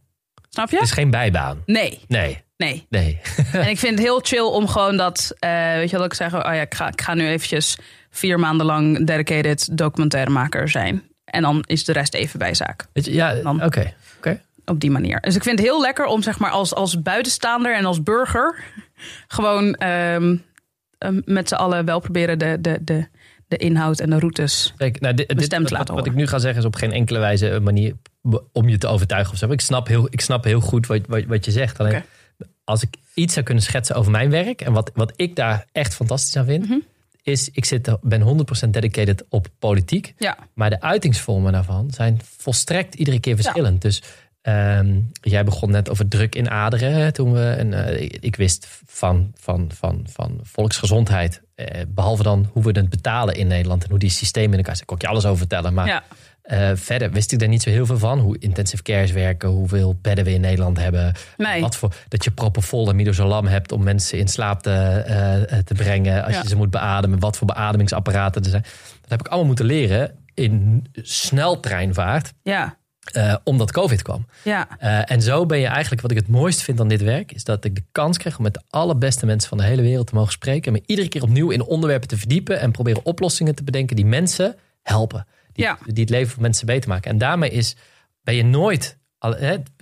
Snap je?
het is geen bijbaan.
Nee.
Nee.
Nee.
Nee.
en ik vind het heel chill om gewoon dat, eh, weet je wat ik zeg, oh ja, ik ga, ik ga nu eventjes vier maanden lang dedicated documentairemaker zijn. En dan is de rest even bijzaak.
Ja, oké. oké.
Op die manier. Dus ik vind het heel lekker om zeg maar als, als buitenstaander en als burger gewoon ehm, ehm, met z'n allen wel proberen de, de, de, de inhoud en de routes.
Kijk, nou, dit, wat,
laten
wat ik
horen.
nu ga zeggen is op geen enkele wijze een manier om je te overtuigen of zo. Ik snap heel, ik snap heel goed wat, wat, wat je zegt. Alleen. Als ik iets zou kunnen schetsen over mijn werk en wat, wat ik daar echt fantastisch aan vind,
Mhm.
is ik zit, ben 100% dedicated op politiek.
Ja,
Maar de uitingsvormen daarvan zijn volstrekt iedere keer verschillend. Dus ehm, jij begon net over druk in aderen. hè, Toen we, en, eh, ik, ik wist van, van, van, van volksgezondheid. eh, behalve dan hoe we het betalen in Nederland. En hoe die systemen in elkaar zitten. Kon ik je alles over vertellen. Maar
ja.
Eh, verder wist ik daar niet zo heel veel van. Hoe intensive cares werken. Hoeveel bedden we in Nederland hebben.
Nee.
Wat voor, dat je propofol en midazolam hebt om mensen in slaap te, eh, te brengen. Als
Ja.
je ze moet beademen. Wat voor beademingsapparaten er zijn. Dat heb ik allemaal moeten leren in sneltreinvaart.
Ja,
eh, omdat COVID kwam.
ja,
Eh, en zo ben je eigenlijk, wat ik het mooist vind aan dit werk, is dat ik de kans kreeg om met de allerbeste mensen van de hele wereld te mogen spreken. En me iedere keer opnieuw in onderwerpen te verdiepen en proberen oplossingen te bedenken die mensen helpen. Die,
Ja.
die het leven van mensen beter maken. En daarmee is, ben je nooit.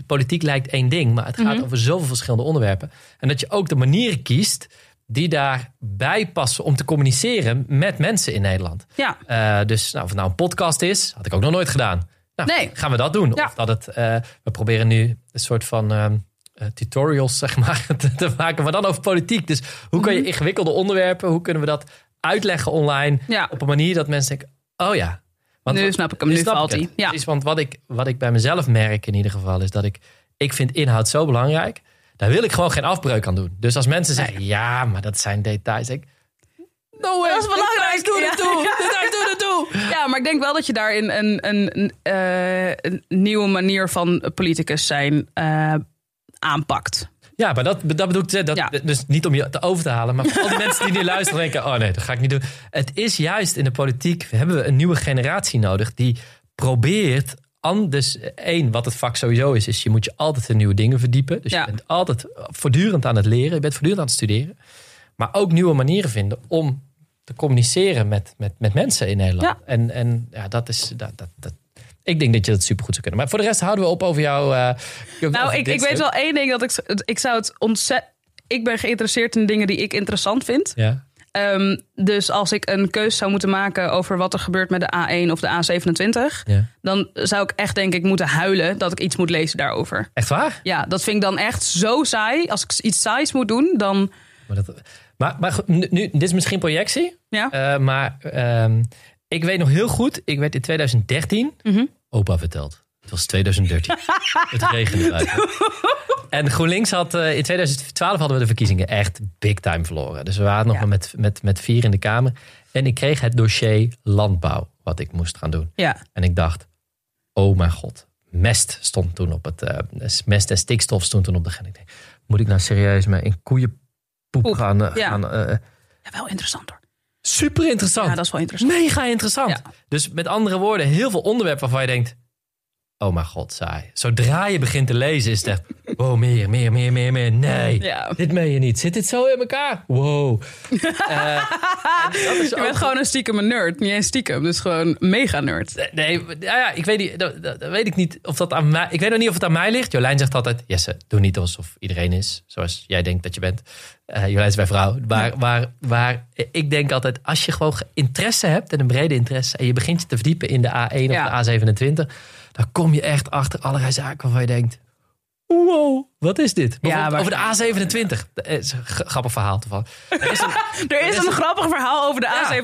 politiek lijkt één ding, maar het gaat
Mhm.
over zoveel verschillende onderwerpen. En dat je ook de manieren kiest die daarbij passen om te communiceren met mensen in Nederland.
ja.
Eh, dus nou, of het nou een podcast is, had ik ook nog nooit gedaan. Nou,
Nee.
gaan we dat doen?
Ja.
Of dat het, eh, we proberen nu een soort van eh, tutorials zeg maar, te, te maken, maar dan over politiek. Dus hoe kan je ingewikkelde onderwerpen, hoe kunnen we dat uitleggen online
Mhm. Ja.
op een manier dat mensen denken, oh ja. Want
Nu snap ik hem, nu valt hij.
het.
Ja.
Precies, want wat ik, wat ik bij mezelf merk in ieder geval is dat ik, ik vind inhoud zo belangrijk. Daar wil ik gewoon geen afbreuk aan doen. Dus als mensen zeggen, ja, maar dat zijn details. Ik, no way,
Dat is belangrijk. Ja.
ertoe. Details doen ertoe.
Ja, maar ik denk wel dat je daarin een, een, een, eh, een nieuwe manier van politicus zijn eh, aanpakt.
Ja, maar dat, dat bedoel ik zeggen. Dat,
Ja.
Dus niet om je te over te halen. Maar voor al die mensen die nu luisteren denken... oh nee, dat ga ik niet doen. Het is juist in de politiek... hebben we een nieuwe generatie nodig... die probeert... an- Dus één, wat het vak sowieso is... is je moet je altijd in nieuwe dingen verdiepen. Dus
Ja.
je bent altijd voortdurend aan het leren. Je bent voortdurend aan het studeren. Maar ook nieuwe manieren vinden... om te communiceren met, met, met mensen in Nederland.
Ja.
En, en ja, dat is... Dat, dat, dat, ik denk dat je dat supergoed zou kunnen. Maar voor de rest houden we op over jou. eh,
Nou, ik, ik weet wel één ding dat ik, ik zou het ontzettend. Ik ben geïnteresseerd in dingen die ik interessant vind.
Ja.
Ehm, dus als ik een keus zou moeten maken over wat er gebeurt met de A1 of de A27,
Ja.
dan zou ik echt denk ik moeten huilen dat ik iets moet lezen daarover.
Echt waar?
Ja, dat vind ik dan echt zo saai. Als ik iets saais moet doen, dan
Maar, dat, maar, maar nu, nu- dit is misschien projectie.
ja.
eh, maar ehm, ik weet nog heel goed. Ik werd in 2013
Mhm.
Opa verteld. Het was 2013. het regende buiten. En GroenLinks had eh, in 2012 hadden we de verkiezingen echt big time verloren. Dus we waren nog
Ja.
maar met, met, met vier in de Kamer. En ik kreeg het dossier landbouw, wat ik moest gaan doen.
ja.
En ik dacht, oh mijn god. Mest stond toen op het. eh, mest en stikstof stond toen op de agenda. Moet ik nou serieus met in koeienpoep
Poep,
gaan?
ja.
gaan eh,
ja, wel interessant hoor.
Super interessant.
Ja, dat is wel interessant.
Mega interessant.
Ja.
Dus met andere woorden, heel veel onderwerpen waarvan je denkt... Oh mijn god, saai. Zodra je begint te lezen is het echt... Wow, meer, meer, meer, meer, meer. Nee,
Ja.
dit meen je niet. Zit dit zo in elkaar? Wow. Eh, is
Je
ook-
bent gewoon een stiekem een nerd. Niet eens stiekem, dus gewoon mega nerd.
Nee, ja, ja, ik weet niet, dat, weet ik niet of dat aan mij. Ik weet nog niet of het aan mij ligt. Jolijn zegt altijd: Jesse, doe niet alsof iedereen is zoals jij denkt dat je bent. Eh Jolijn is mijn vrouw. Waar, waar, waar ik denk altijd: als je gewoon interesse hebt en een brede interesse en je begint je te verdiepen in de A1
Ja.
of de A27, dan kom je echt achter allerlei zaken waarvan je denkt: Wow, wat is dit?
Maar-
over de A27. Dat is een grappig verhaal toevallig. Er is een,
Er is een grappig verhaal over de
Ja.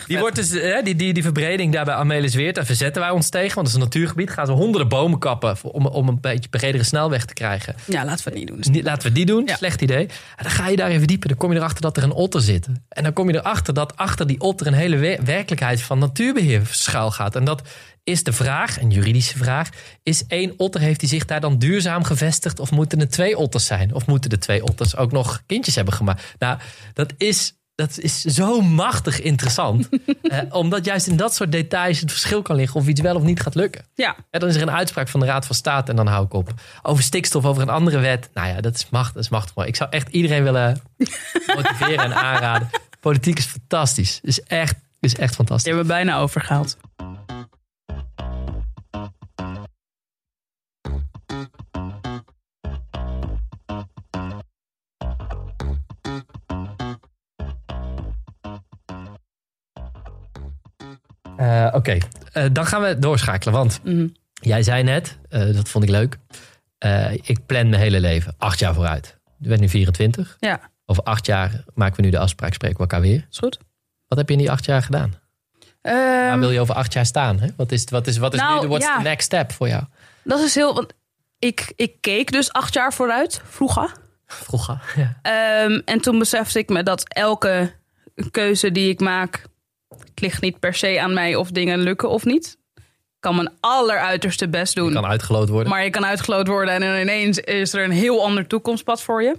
A27.
die, wordt dus, hè, die, die, die verbreding daar bij Amelisweert, daar verzetten wij ons tegen. Want het is een natuurgebied. Gaan ze honderden bomen kappen om, om een beetje bredere snelweg te krijgen.
Ja, laten we het niet doen.
Dus laten we die doen.
Ja.
Slecht idee. En dan ga je daarin verdiepen. Dan kom je erachter dat er een otter zit. En dan kom je erachter dat achter die otter een hele we- werkelijkheid van natuurbeheer schuil gaat. En dat is de vraag, een juridische vraag. Is één otter, heeft hij zich daar dan duurzaam gevestigd? Of moeten er twee otters zijn? Of moeten de twee otters ook nog kindjes hebben gemaakt? Nou, dat is dat is zo machtig interessant. Eh, omdat juist in dat soort details het verschil kan liggen of iets wel of niet gaat lukken.
Ja,
Ja, dan is er een uitspraak van de Raad van State en dan hou ik op. Over stikstof, over een andere wet. Nou ja, dat is machtig. Dat is machtig mooi. Ik zou echt iedereen willen motiveren en aanraden. Politiek is fantastisch. Is echt, is echt
die
fantastisch.
hebben we bijna overgehaald.
Eh, Oké, Eh, dan gaan we doorschakelen. Want
Mhm.
jij zei net, eh, dat vond ik leuk. ik plan mijn hele leven acht jaar vooruit. Je bent nu 24.
Ja,
Over acht jaar maken we nu de afspraak, spreken we elkaar weer.
is goed.
Wat heb je in die acht jaar gedaan? Waar
Ehm,
wil je over acht jaar staan? Hè? Wat is, wat is, wat is
Nou,
nu de what's
ja.
the next step voor jou?
dat is heel. Want ik, ik keek dus acht jaar vooruit, vroeger.
Vroeger. Ja.
Ehm, en toen besefte ik me dat elke keuze die ik maak, ligt niet per se aan mij of dingen lukken of niet. Ik kan mijn alleruiterste best doen.
Kan uitgeloot worden.
Maar je kan uitgeloot worden en dan ineens is er een heel ander toekomstpad voor je.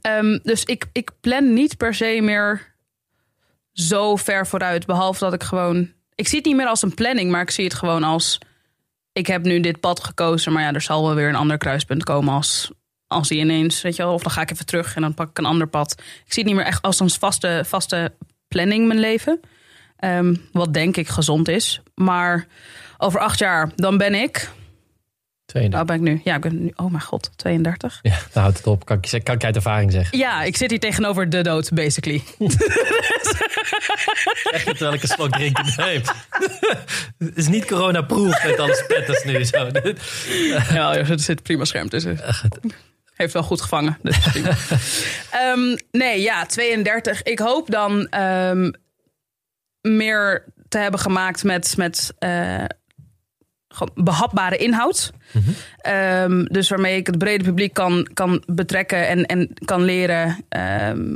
Ehm, dus ik, ik plan niet per se meer zo ver vooruit. Behalve dat ik gewoon. Ik zie het niet meer als een planning, maar ik zie het gewoon als. Ik heb nu dit pad gekozen, maar ja, er zal wel weer een ander kruispunt komen als, als die ineens, weet je wel, of dan ga ik even terug en dan pak ik een ander pad. Ik zie het niet meer echt als een vaste, vaste planning mijn leven. Ehm, wat denk ik gezond is. Maar over acht jaar, dan ben ik.
32.
Waar ben ik nu? Ja, ik ben nu. Oh mijn god, 32.
Ja, dan houdt het op. Kan ik, kan ik uit ervaring zeggen.
Ja, ik zit hier tegenover de dood, basically.
Echt terwijl ik een slok drinken neem. Het is niet corona-proof met alle spetters nu. Zo.
ja, er zit prima scherm tussen. Heeft wel goed gevangen. Dus. Ehm, nee, ja, 32. Ik hoop dan ehm, meer te hebben gemaakt met, met eh, behapbare inhoud. Ehm, dus waarmee ik het brede publiek kan, kan betrekken en, en kan leren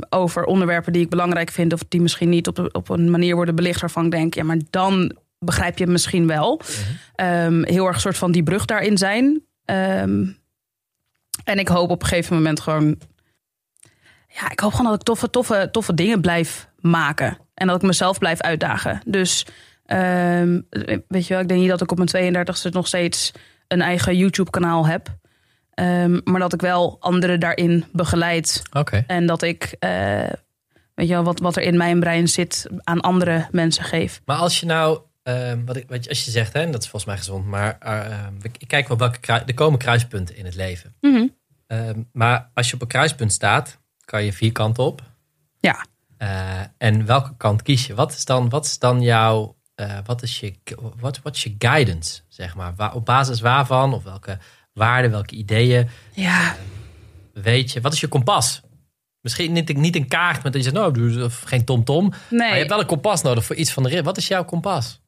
over onderwerpen die ik belangrijk vind. Of die misschien niet op, op een manier worden belicht waarvan ik denk, ja, maar dan begrijp je het misschien wel. Ehm, heel erg soort van die brug daarin zijn. En ik hoop op een gegeven moment gewoon. Ja, ik hoop gewoon dat ik toffe, toffe, toffe dingen blijf maken. En dat ik mezelf blijf uitdagen. Dus ehm, weet je wel, ik denk niet dat ik op mijn 32e nog steeds een eigen YouTube-kanaal heb. Ehm, maar dat ik wel anderen daarin begeleid. En dat ik, eh, weet je wel, wat, wat er in mijn brein zit, aan andere mensen geef.
Maar als je nou, ehm, wat, ik, wat als je zegt, hè, en dat is volgens mij gezond, maar ehm, ik kijk wel welke krui- er komen kruispunten in het leven.
Mhm.
Ehm, maar als je op een kruispunt staat, kan je vier kanten op.
Ja.
Eh, en welke kant kies je? Wat is dan, wat is dan jouw, eh, wat is je, wat, wat is je guidance, zeg maar? Waar, op basis waarvan, of welke waarden, welke ideeën
Ja,
weet je? Wat is je kompas? Misschien niet, niet een kaart met dat je zegt, nou, geen tomtom. Maar je
nee.
hebt wel een kompas nodig voor iets van de rit. Wat is jouw kompas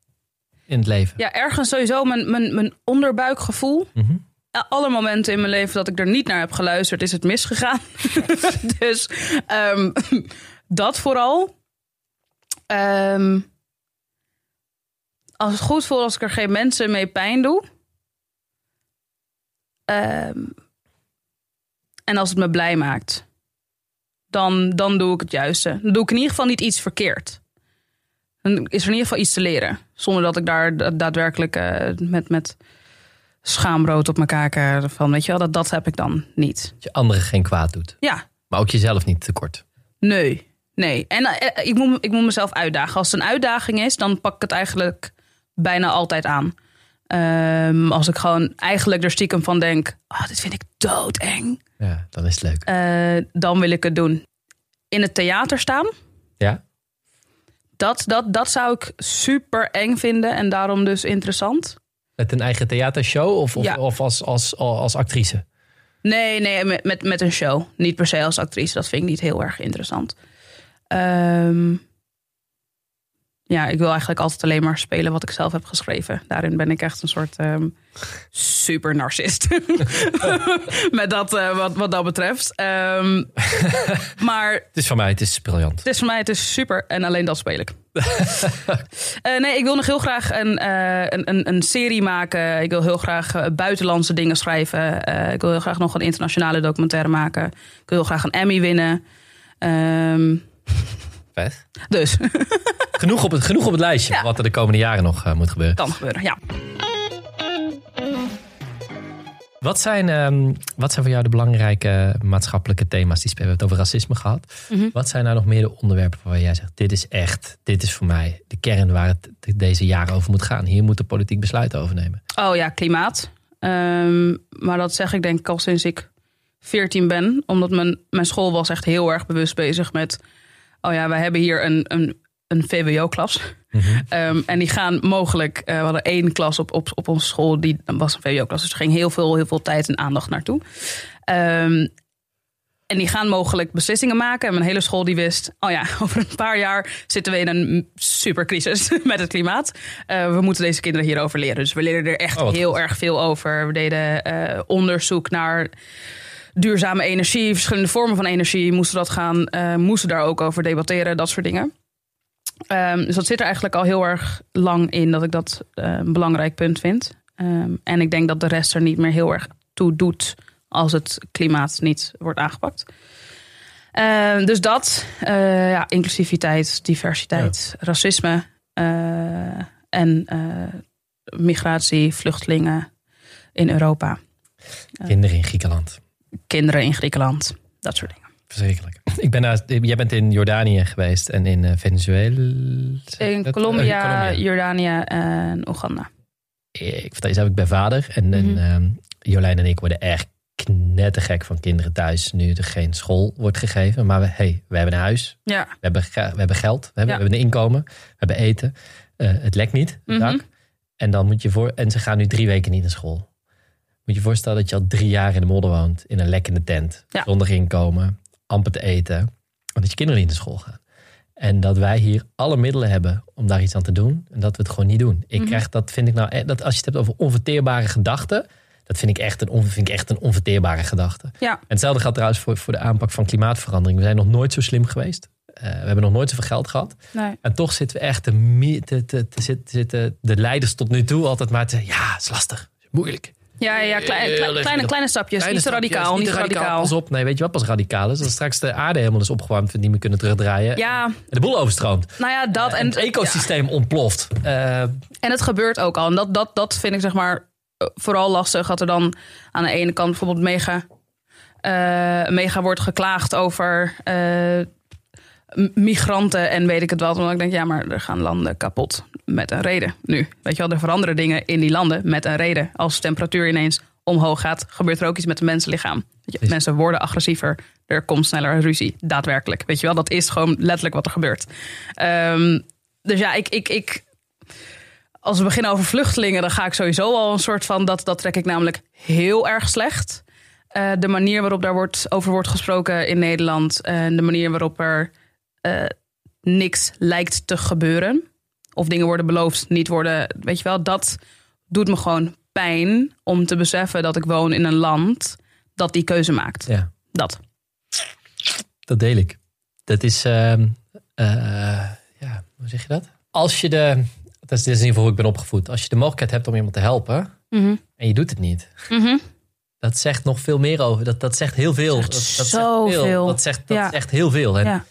in het leven?
Ja, ergens sowieso mijn, mijn, mijn onderbuikgevoel.
Mhm.
Alle momenten in mijn leven dat ik er niet naar heb geluisterd, is het misgegaan. dus ehm, dat vooral. Ehm, als het goed voelt als ik er geen mensen mee pijn doe. Ehm, en als het me blij maakt, dan, dan doe ik het juiste. Dan doe ik in ieder geval niet iets verkeerd. Dan is er in ieder geval iets te leren. Zonder dat ik daar da- daadwerkelijk eh, met, met schaamrood op mijn kaken van, weet je wel, dat, dat heb ik dan niet.
Dat je anderen geen kwaad doet.
Ja,
Maar ook jezelf niet tekort.
nee, nee. En eh, ik, moet, ik moet mezelf uitdagen. Als het een uitdaging is, dan pak ik het eigenlijk bijna altijd aan. Ehm, als ik gewoon eigenlijk er stiekem van denk, oh, dit vind ik doodeng.
Ja, dan is het leuk.
Eh, dan wil ik het doen. In het theater staan,
Ja?
Dat, dat, dat zou ik super eng vinden en daarom dus interessant.
Met een eigen theatershow of, of,
Ja.
of als, als, als actrice?
Nee, nee, met, met, met een show. Niet per se als actrice. Dat vind ik niet heel erg interessant. Ehm, ja, ik wil eigenlijk altijd alleen maar spelen wat ik zelf heb geschreven. Daarin ben ik echt een soort ehm, super narcist. met dat, eh, wat, wat dat betreft. Ehm, maar
Het is van mij, het is briljant.
het is voor mij, het is super. En alleen dat speel ik. Eh, nee, ik wil nog heel graag een, eh, een, een, een serie maken. Ik wil heel graag buitenlandse dingen schrijven. Ik wil heel graag nog een internationale documentaire maken. Ik wil heel graag een Emmy winnen. Ehm,
Vet.
dus,
Genoeg op het, genoeg op het lijstje
Ja.
wat er de komende jaren nog eh, moet gebeuren.
kan gebeuren, ja.
Wat zijn, ehm, wat zijn voor jou de belangrijke maatschappelijke thema's die spelen? We hebben het over racisme gehad.
Mhm.
Wat zijn nou nog meer de onderwerpen waar jij zegt: dit is echt, dit is voor mij de kern waar het deze jaren over moet gaan? Hier moet de politiek besluiten over nemen.
Oh ja, klimaat. Ehm, maar dat zeg ik denk ik al sinds ik 14 ben. Omdat mijn, mijn school was echt heel erg bewust bezig met... Oh ja, wij hebben hier een, een, een VWO-klas. Ehm, en die gaan mogelijk... eh, we hadden één klas op, op, op onze school, die was een VWO-klas. Dus er ging heel veel, heel veel tijd en aandacht naartoe. Ehm, en die gaan mogelijk beslissingen maken. En mijn hele school die wist... oh ja, over een paar jaar zitten we in een supercrisis met het klimaat. Eh, we moeten deze kinderen hierover leren. Dus we leren er echt
Oh,
heel
goed.
erg veel over. We deden eh, onderzoek naar duurzame energie, verschillende vormen van energie. Moesten dat gaan, eh, moesten daar ook over debatteren, dat soort dingen. Ehm, dus dat zit er eigenlijk al heel erg lang in dat ik dat eh, een belangrijk punt vind. Ehm, en ik denk dat de rest er niet meer heel erg toe doet als het klimaat niet wordt aangepakt. Ehm, dus dat, eh, ja, inclusiviteit, diversiteit, racisme en migratie, vluchtelingen in Europa,
Kinderen in Griekenland.
Kinderen in Griekenland, dat soort dingen.
Verschrikkelijk. Ik ben naar, jij bent in Jordanië geweest en in eh, Venezuela.
In? Colombia,
Eh, Colombia.
Jordanië en Oeganda.
Ik vertel je zelf, ik ben vader. En, en
Mhm.
ehm, Jolijn en ik worden echt knettergek van kinderen thuis. Nu er geen school wordt gegeven. Maar we, hey, we hebben een huis.
Ja,
We hebben, we hebben geld. We hebben,
Ja.
we hebben een inkomen. We hebben eten. Eh, het lekt niet, het
Mhm.
dak. En, dan moet je voor, en ze gaan nu drie weken niet naar school. Moet je je voorstellen dat je al drie jaar in de modder woont. In een lekkende tent.
Ja.
Zonder inkomen. Amper te eten. En dat je kinderen niet naar school gaan. En dat wij hier alle middelen hebben om daar iets aan te doen. En dat we het gewoon niet doen. Ik
Mhm.
krijg dat, vind ik nou, e- dat als je het hebt over onverteerbare gedachten. Dat vind ik echt een, vind ik echt een onverteerbare gedachte.
ja.
En hetzelfde geldt trouwens voor, voor de aanpak van klimaatverandering. We zijn nog nooit zo slim geweest. Eh, we hebben nog nooit zoveel geld gehad.
Nee.
En toch zitten we echt te, te, te, de leiders tot nu toe altijd maar te zeggen... Ja, het is lastig. Het is moeilijk.
Ja, ja, klein- klein- kleine,
ingewikkeld.
kleine stapjes.
Kleine
niet te radicaal, niet te radicaal.
Pas op. Nee, weet je wat pas radicaal is? Als straks de aarde helemaal is opgewarmd... en niet meer kunnen terugdraaien.
Ja,
En de boel overstroomt.
nou ja, dat.
En
En,
het ecosysteem ontploft. Eh,
En het gebeurt ook al. En dat, dat, dat vind ik zeg maar eh, vooral lastig. Dat er dan aan de ene kant bijvoorbeeld mega, eh, mega wordt geklaagd over eh, migranten en weet ik het wel. Want ik denk, ja, maar er gaan landen kapot met een reden nu. Weet je wel, er veranderen dingen in die landen met een reden. Als de temperatuur ineens omhoog gaat, gebeurt er ook iets met het mensenlichaam. Weet je, mensen worden agressiever. Er komt sneller ruzie. Daadwerkelijk. Weet je wel, dat is gewoon letterlijk wat er gebeurt. Ehm, dus ja, ik, ik, ik, als we beginnen over vluchtelingen, dan ga ik sowieso al een soort van. Dat, dat trek ik namelijk heel erg slecht. Eh, de manier waarop daar wordt, over wordt gesproken in Nederland. En de manier waarop er eh, niks lijkt te gebeuren. Of dingen worden beloofd, niet worden. Weet je wel, dat doet me gewoon pijn om te beseffen dat ik woon in een land dat die keuze maakt.
ja,
Dat.
dat deel ik. Dat is... ehm, eh, ja, hoe zeg je dat? Als je de... Dat is, dit is in ieder geval hoe ik ben opgevoed. Als je de mogelijkheid hebt om iemand te helpen...
Mhm.
en je doet het niet...
Mhm.
Dat zegt nog veel meer over. Dat, dat zegt heel veel.
Zegt
dat, dat zegt
zoveel.
veel. Dat zegt, dat
Ja.
zegt heel veel. En,
Ja.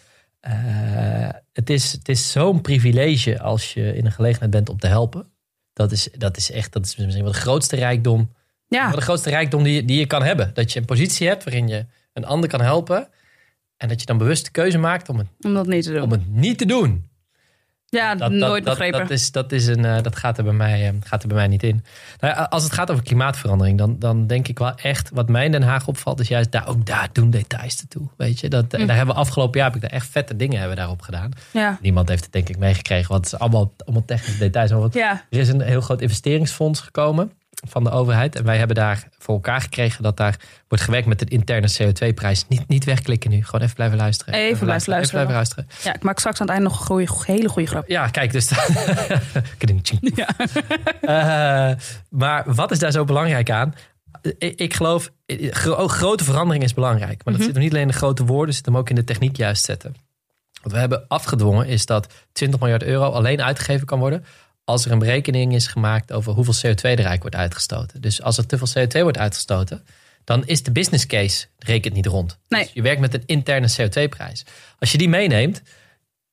Eh, het is, het is zo'n privilege als je in een gelegenheid bent om te helpen. Dat is, dat is echt, dat is misschien wel de grootste rijkdom.
Ja.
Wel de grootste rijkdom die, je- die je kan hebben. Dat je een positie hebt waarin je een ander kan helpen. En dat je dan bewust de keuze maakt om het,
om dat niet te doen.
om het niet te doen.
Ja,
Dat,
nooit
dat,
begrepen.
Dat, is, dat, is een, eh, dat gaat, er bij mij, eh, gaat er bij mij niet in. Nou ja, als het gaat over klimaatverandering, dan, dan denk ik wel echt... wat mij in Den Haag opvalt, is juist daar, ook daar doen details toe. Weet je? Dat,
Hm.
en daar hebben we afgelopen jaar heb ik daar echt vette dingen hebben daarop gedaan.
ja.
Niemand heeft het denk ik meegekregen, want het is allemaal, allemaal technische details. Maar wat-
ja,
er is een heel groot investeringsfonds gekomen van de overheid. En wij hebben daar voor elkaar gekregen dat daar wordt gewerkt met de interne CO2-prijs. Niet, niet wegklikken nu, gewoon even blijven luisteren.
Even blijven
Even blijven luisteren.
ja, ik maak straks aan het eind nog een goeie, hele goede grap.
Ja, kijk, dus.
Ja.
Eh, maar wat is daar zo belangrijk aan? Ik, ik geloof, gro- grote verandering is belangrijk. Maar dat zit hem niet alleen in de grote woorden, zit hem ook in de techniek juist zetten. Wat we hebben afgedwongen is dat 20 miljard euro alleen uitgegeven kan worden als er een berekening is gemaakt over hoeveel CO2 er eigenlijk wordt uitgestoten. Dus als er te veel CO2 wordt uitgestoten, dan is de business case rekent niet rond.
Nee.
Dus je werkt met een interne CO2-prijs. Als je die meeneemt,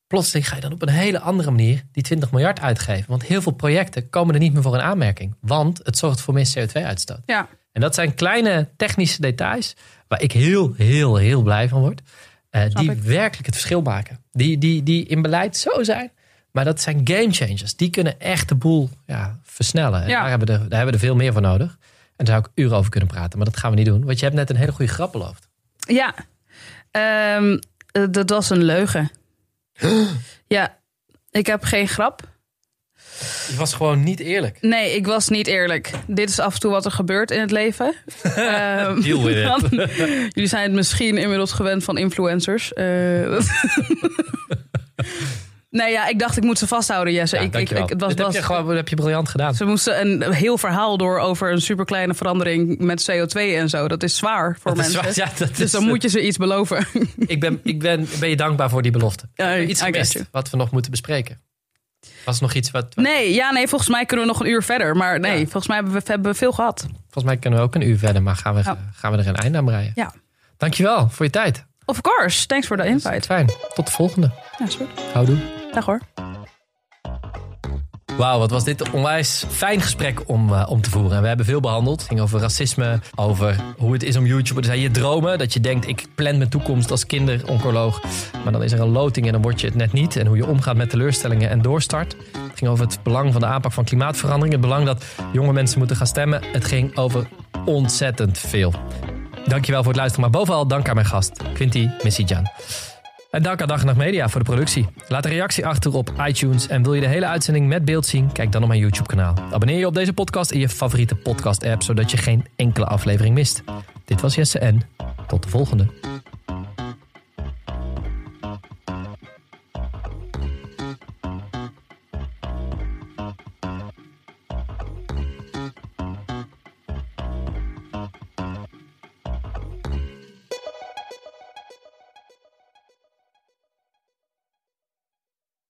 plotseling ga je dan op een hele andere manier die 20 miljard uitgeven. Want heel veel projecten komen er niet meer voor in aanmerking. Want het zorgt voor meer CO2-uitstoot.
Ja,
En dat zijn kleine technische details waar ik heel, heel, heel blij van word. eh, die
ik.
werkelijk het verschil maken. Die, die, die in beleid zo zijn. Maar dat zijn game changers. Die kunnen echt de boel ja, versnellen. En
Ja.
Daar, hebben we er, daar hebben we er veel meer voor nodig. En daar zou ik uren over kunnen praten. Maar dat gaan we niet doen. Want je hebt net een hele goede grap beloofd.
ja. Ehm, eh, dat was een leugen. ja, ik heb geen grap.
Je was gewoon niet eerlijk.
Nee, ik was niet eerlijk. Dit is af en toe wat er gebeurt in het leven. Ehm,
Deal with it.
dan- jullie zijn het misschien inmiddels gewend van influencers. Eh, nee, ja, ik dacht ik moet ze vasthouden, Jesse.
Ja,
ik, ik, het was,
heb
was-
je, gewoon, dat heb je briljant gedaan.
Ze moesten een heel verhaal door over een superkleine verandering met CO2 en zo. Dat is zwaar voor
Dat
mensen.
ja, dat
dus
is,
dan moet je ze iets beloven.
ik, ben, ik ben, ben je dankbaar voor die belofte. Iets gemist wat we nog moeten bespreken. Was nog iets wat...
Nee, ja, nee, volgens mij kunnen we nog een uur verder. Maar nee,
Ja.
volgens mij hebben we, hebben we veel gehad.
Volgens mij kunnen we ook een uur verder, maar gaan we, gaan we er een einde aan breien.
Ja.
Dankjewel voor je tijd.
Of course. Thanks voor de invite.
Fijn. Tot de volgende.
Ja, is goed.
Houdoe.
Dag hoor.
Wauw, wat was dit een onwijs fijn gesprek om, eh, om te voeren. En we hebben veel behandeld. Het ging over racisme, over hoe het is om YouTuber te zijn. Je dromen, dat je denkt, ik plan mijn toekomst als kinderoncoloog. Maar dan is er een loting en dan word je het net niet. En hoe je omgaat met teleurstellingen en doorstart. Het ging over het belang van de aanpak van klimaatverandering. Het belang dat jonge mensen moeten gaan stemmen. Het ging over ontzettend veel. Dankjewel voor het luisteren. Maar bovenal dank aan mijn gast, Quinty Messijan. En dank aan Dag Nacht Media voor de productie. Laat een reactie achter op iTunes. En wil je de hele uitzending met beeld zien? Kijk dan op mijn YouTube-kanaal. Abonneer je op deze podcast in je favoriete podcast-app... zodat je geen enkele aflevering mist. Dit was Jesse en tot de volgende.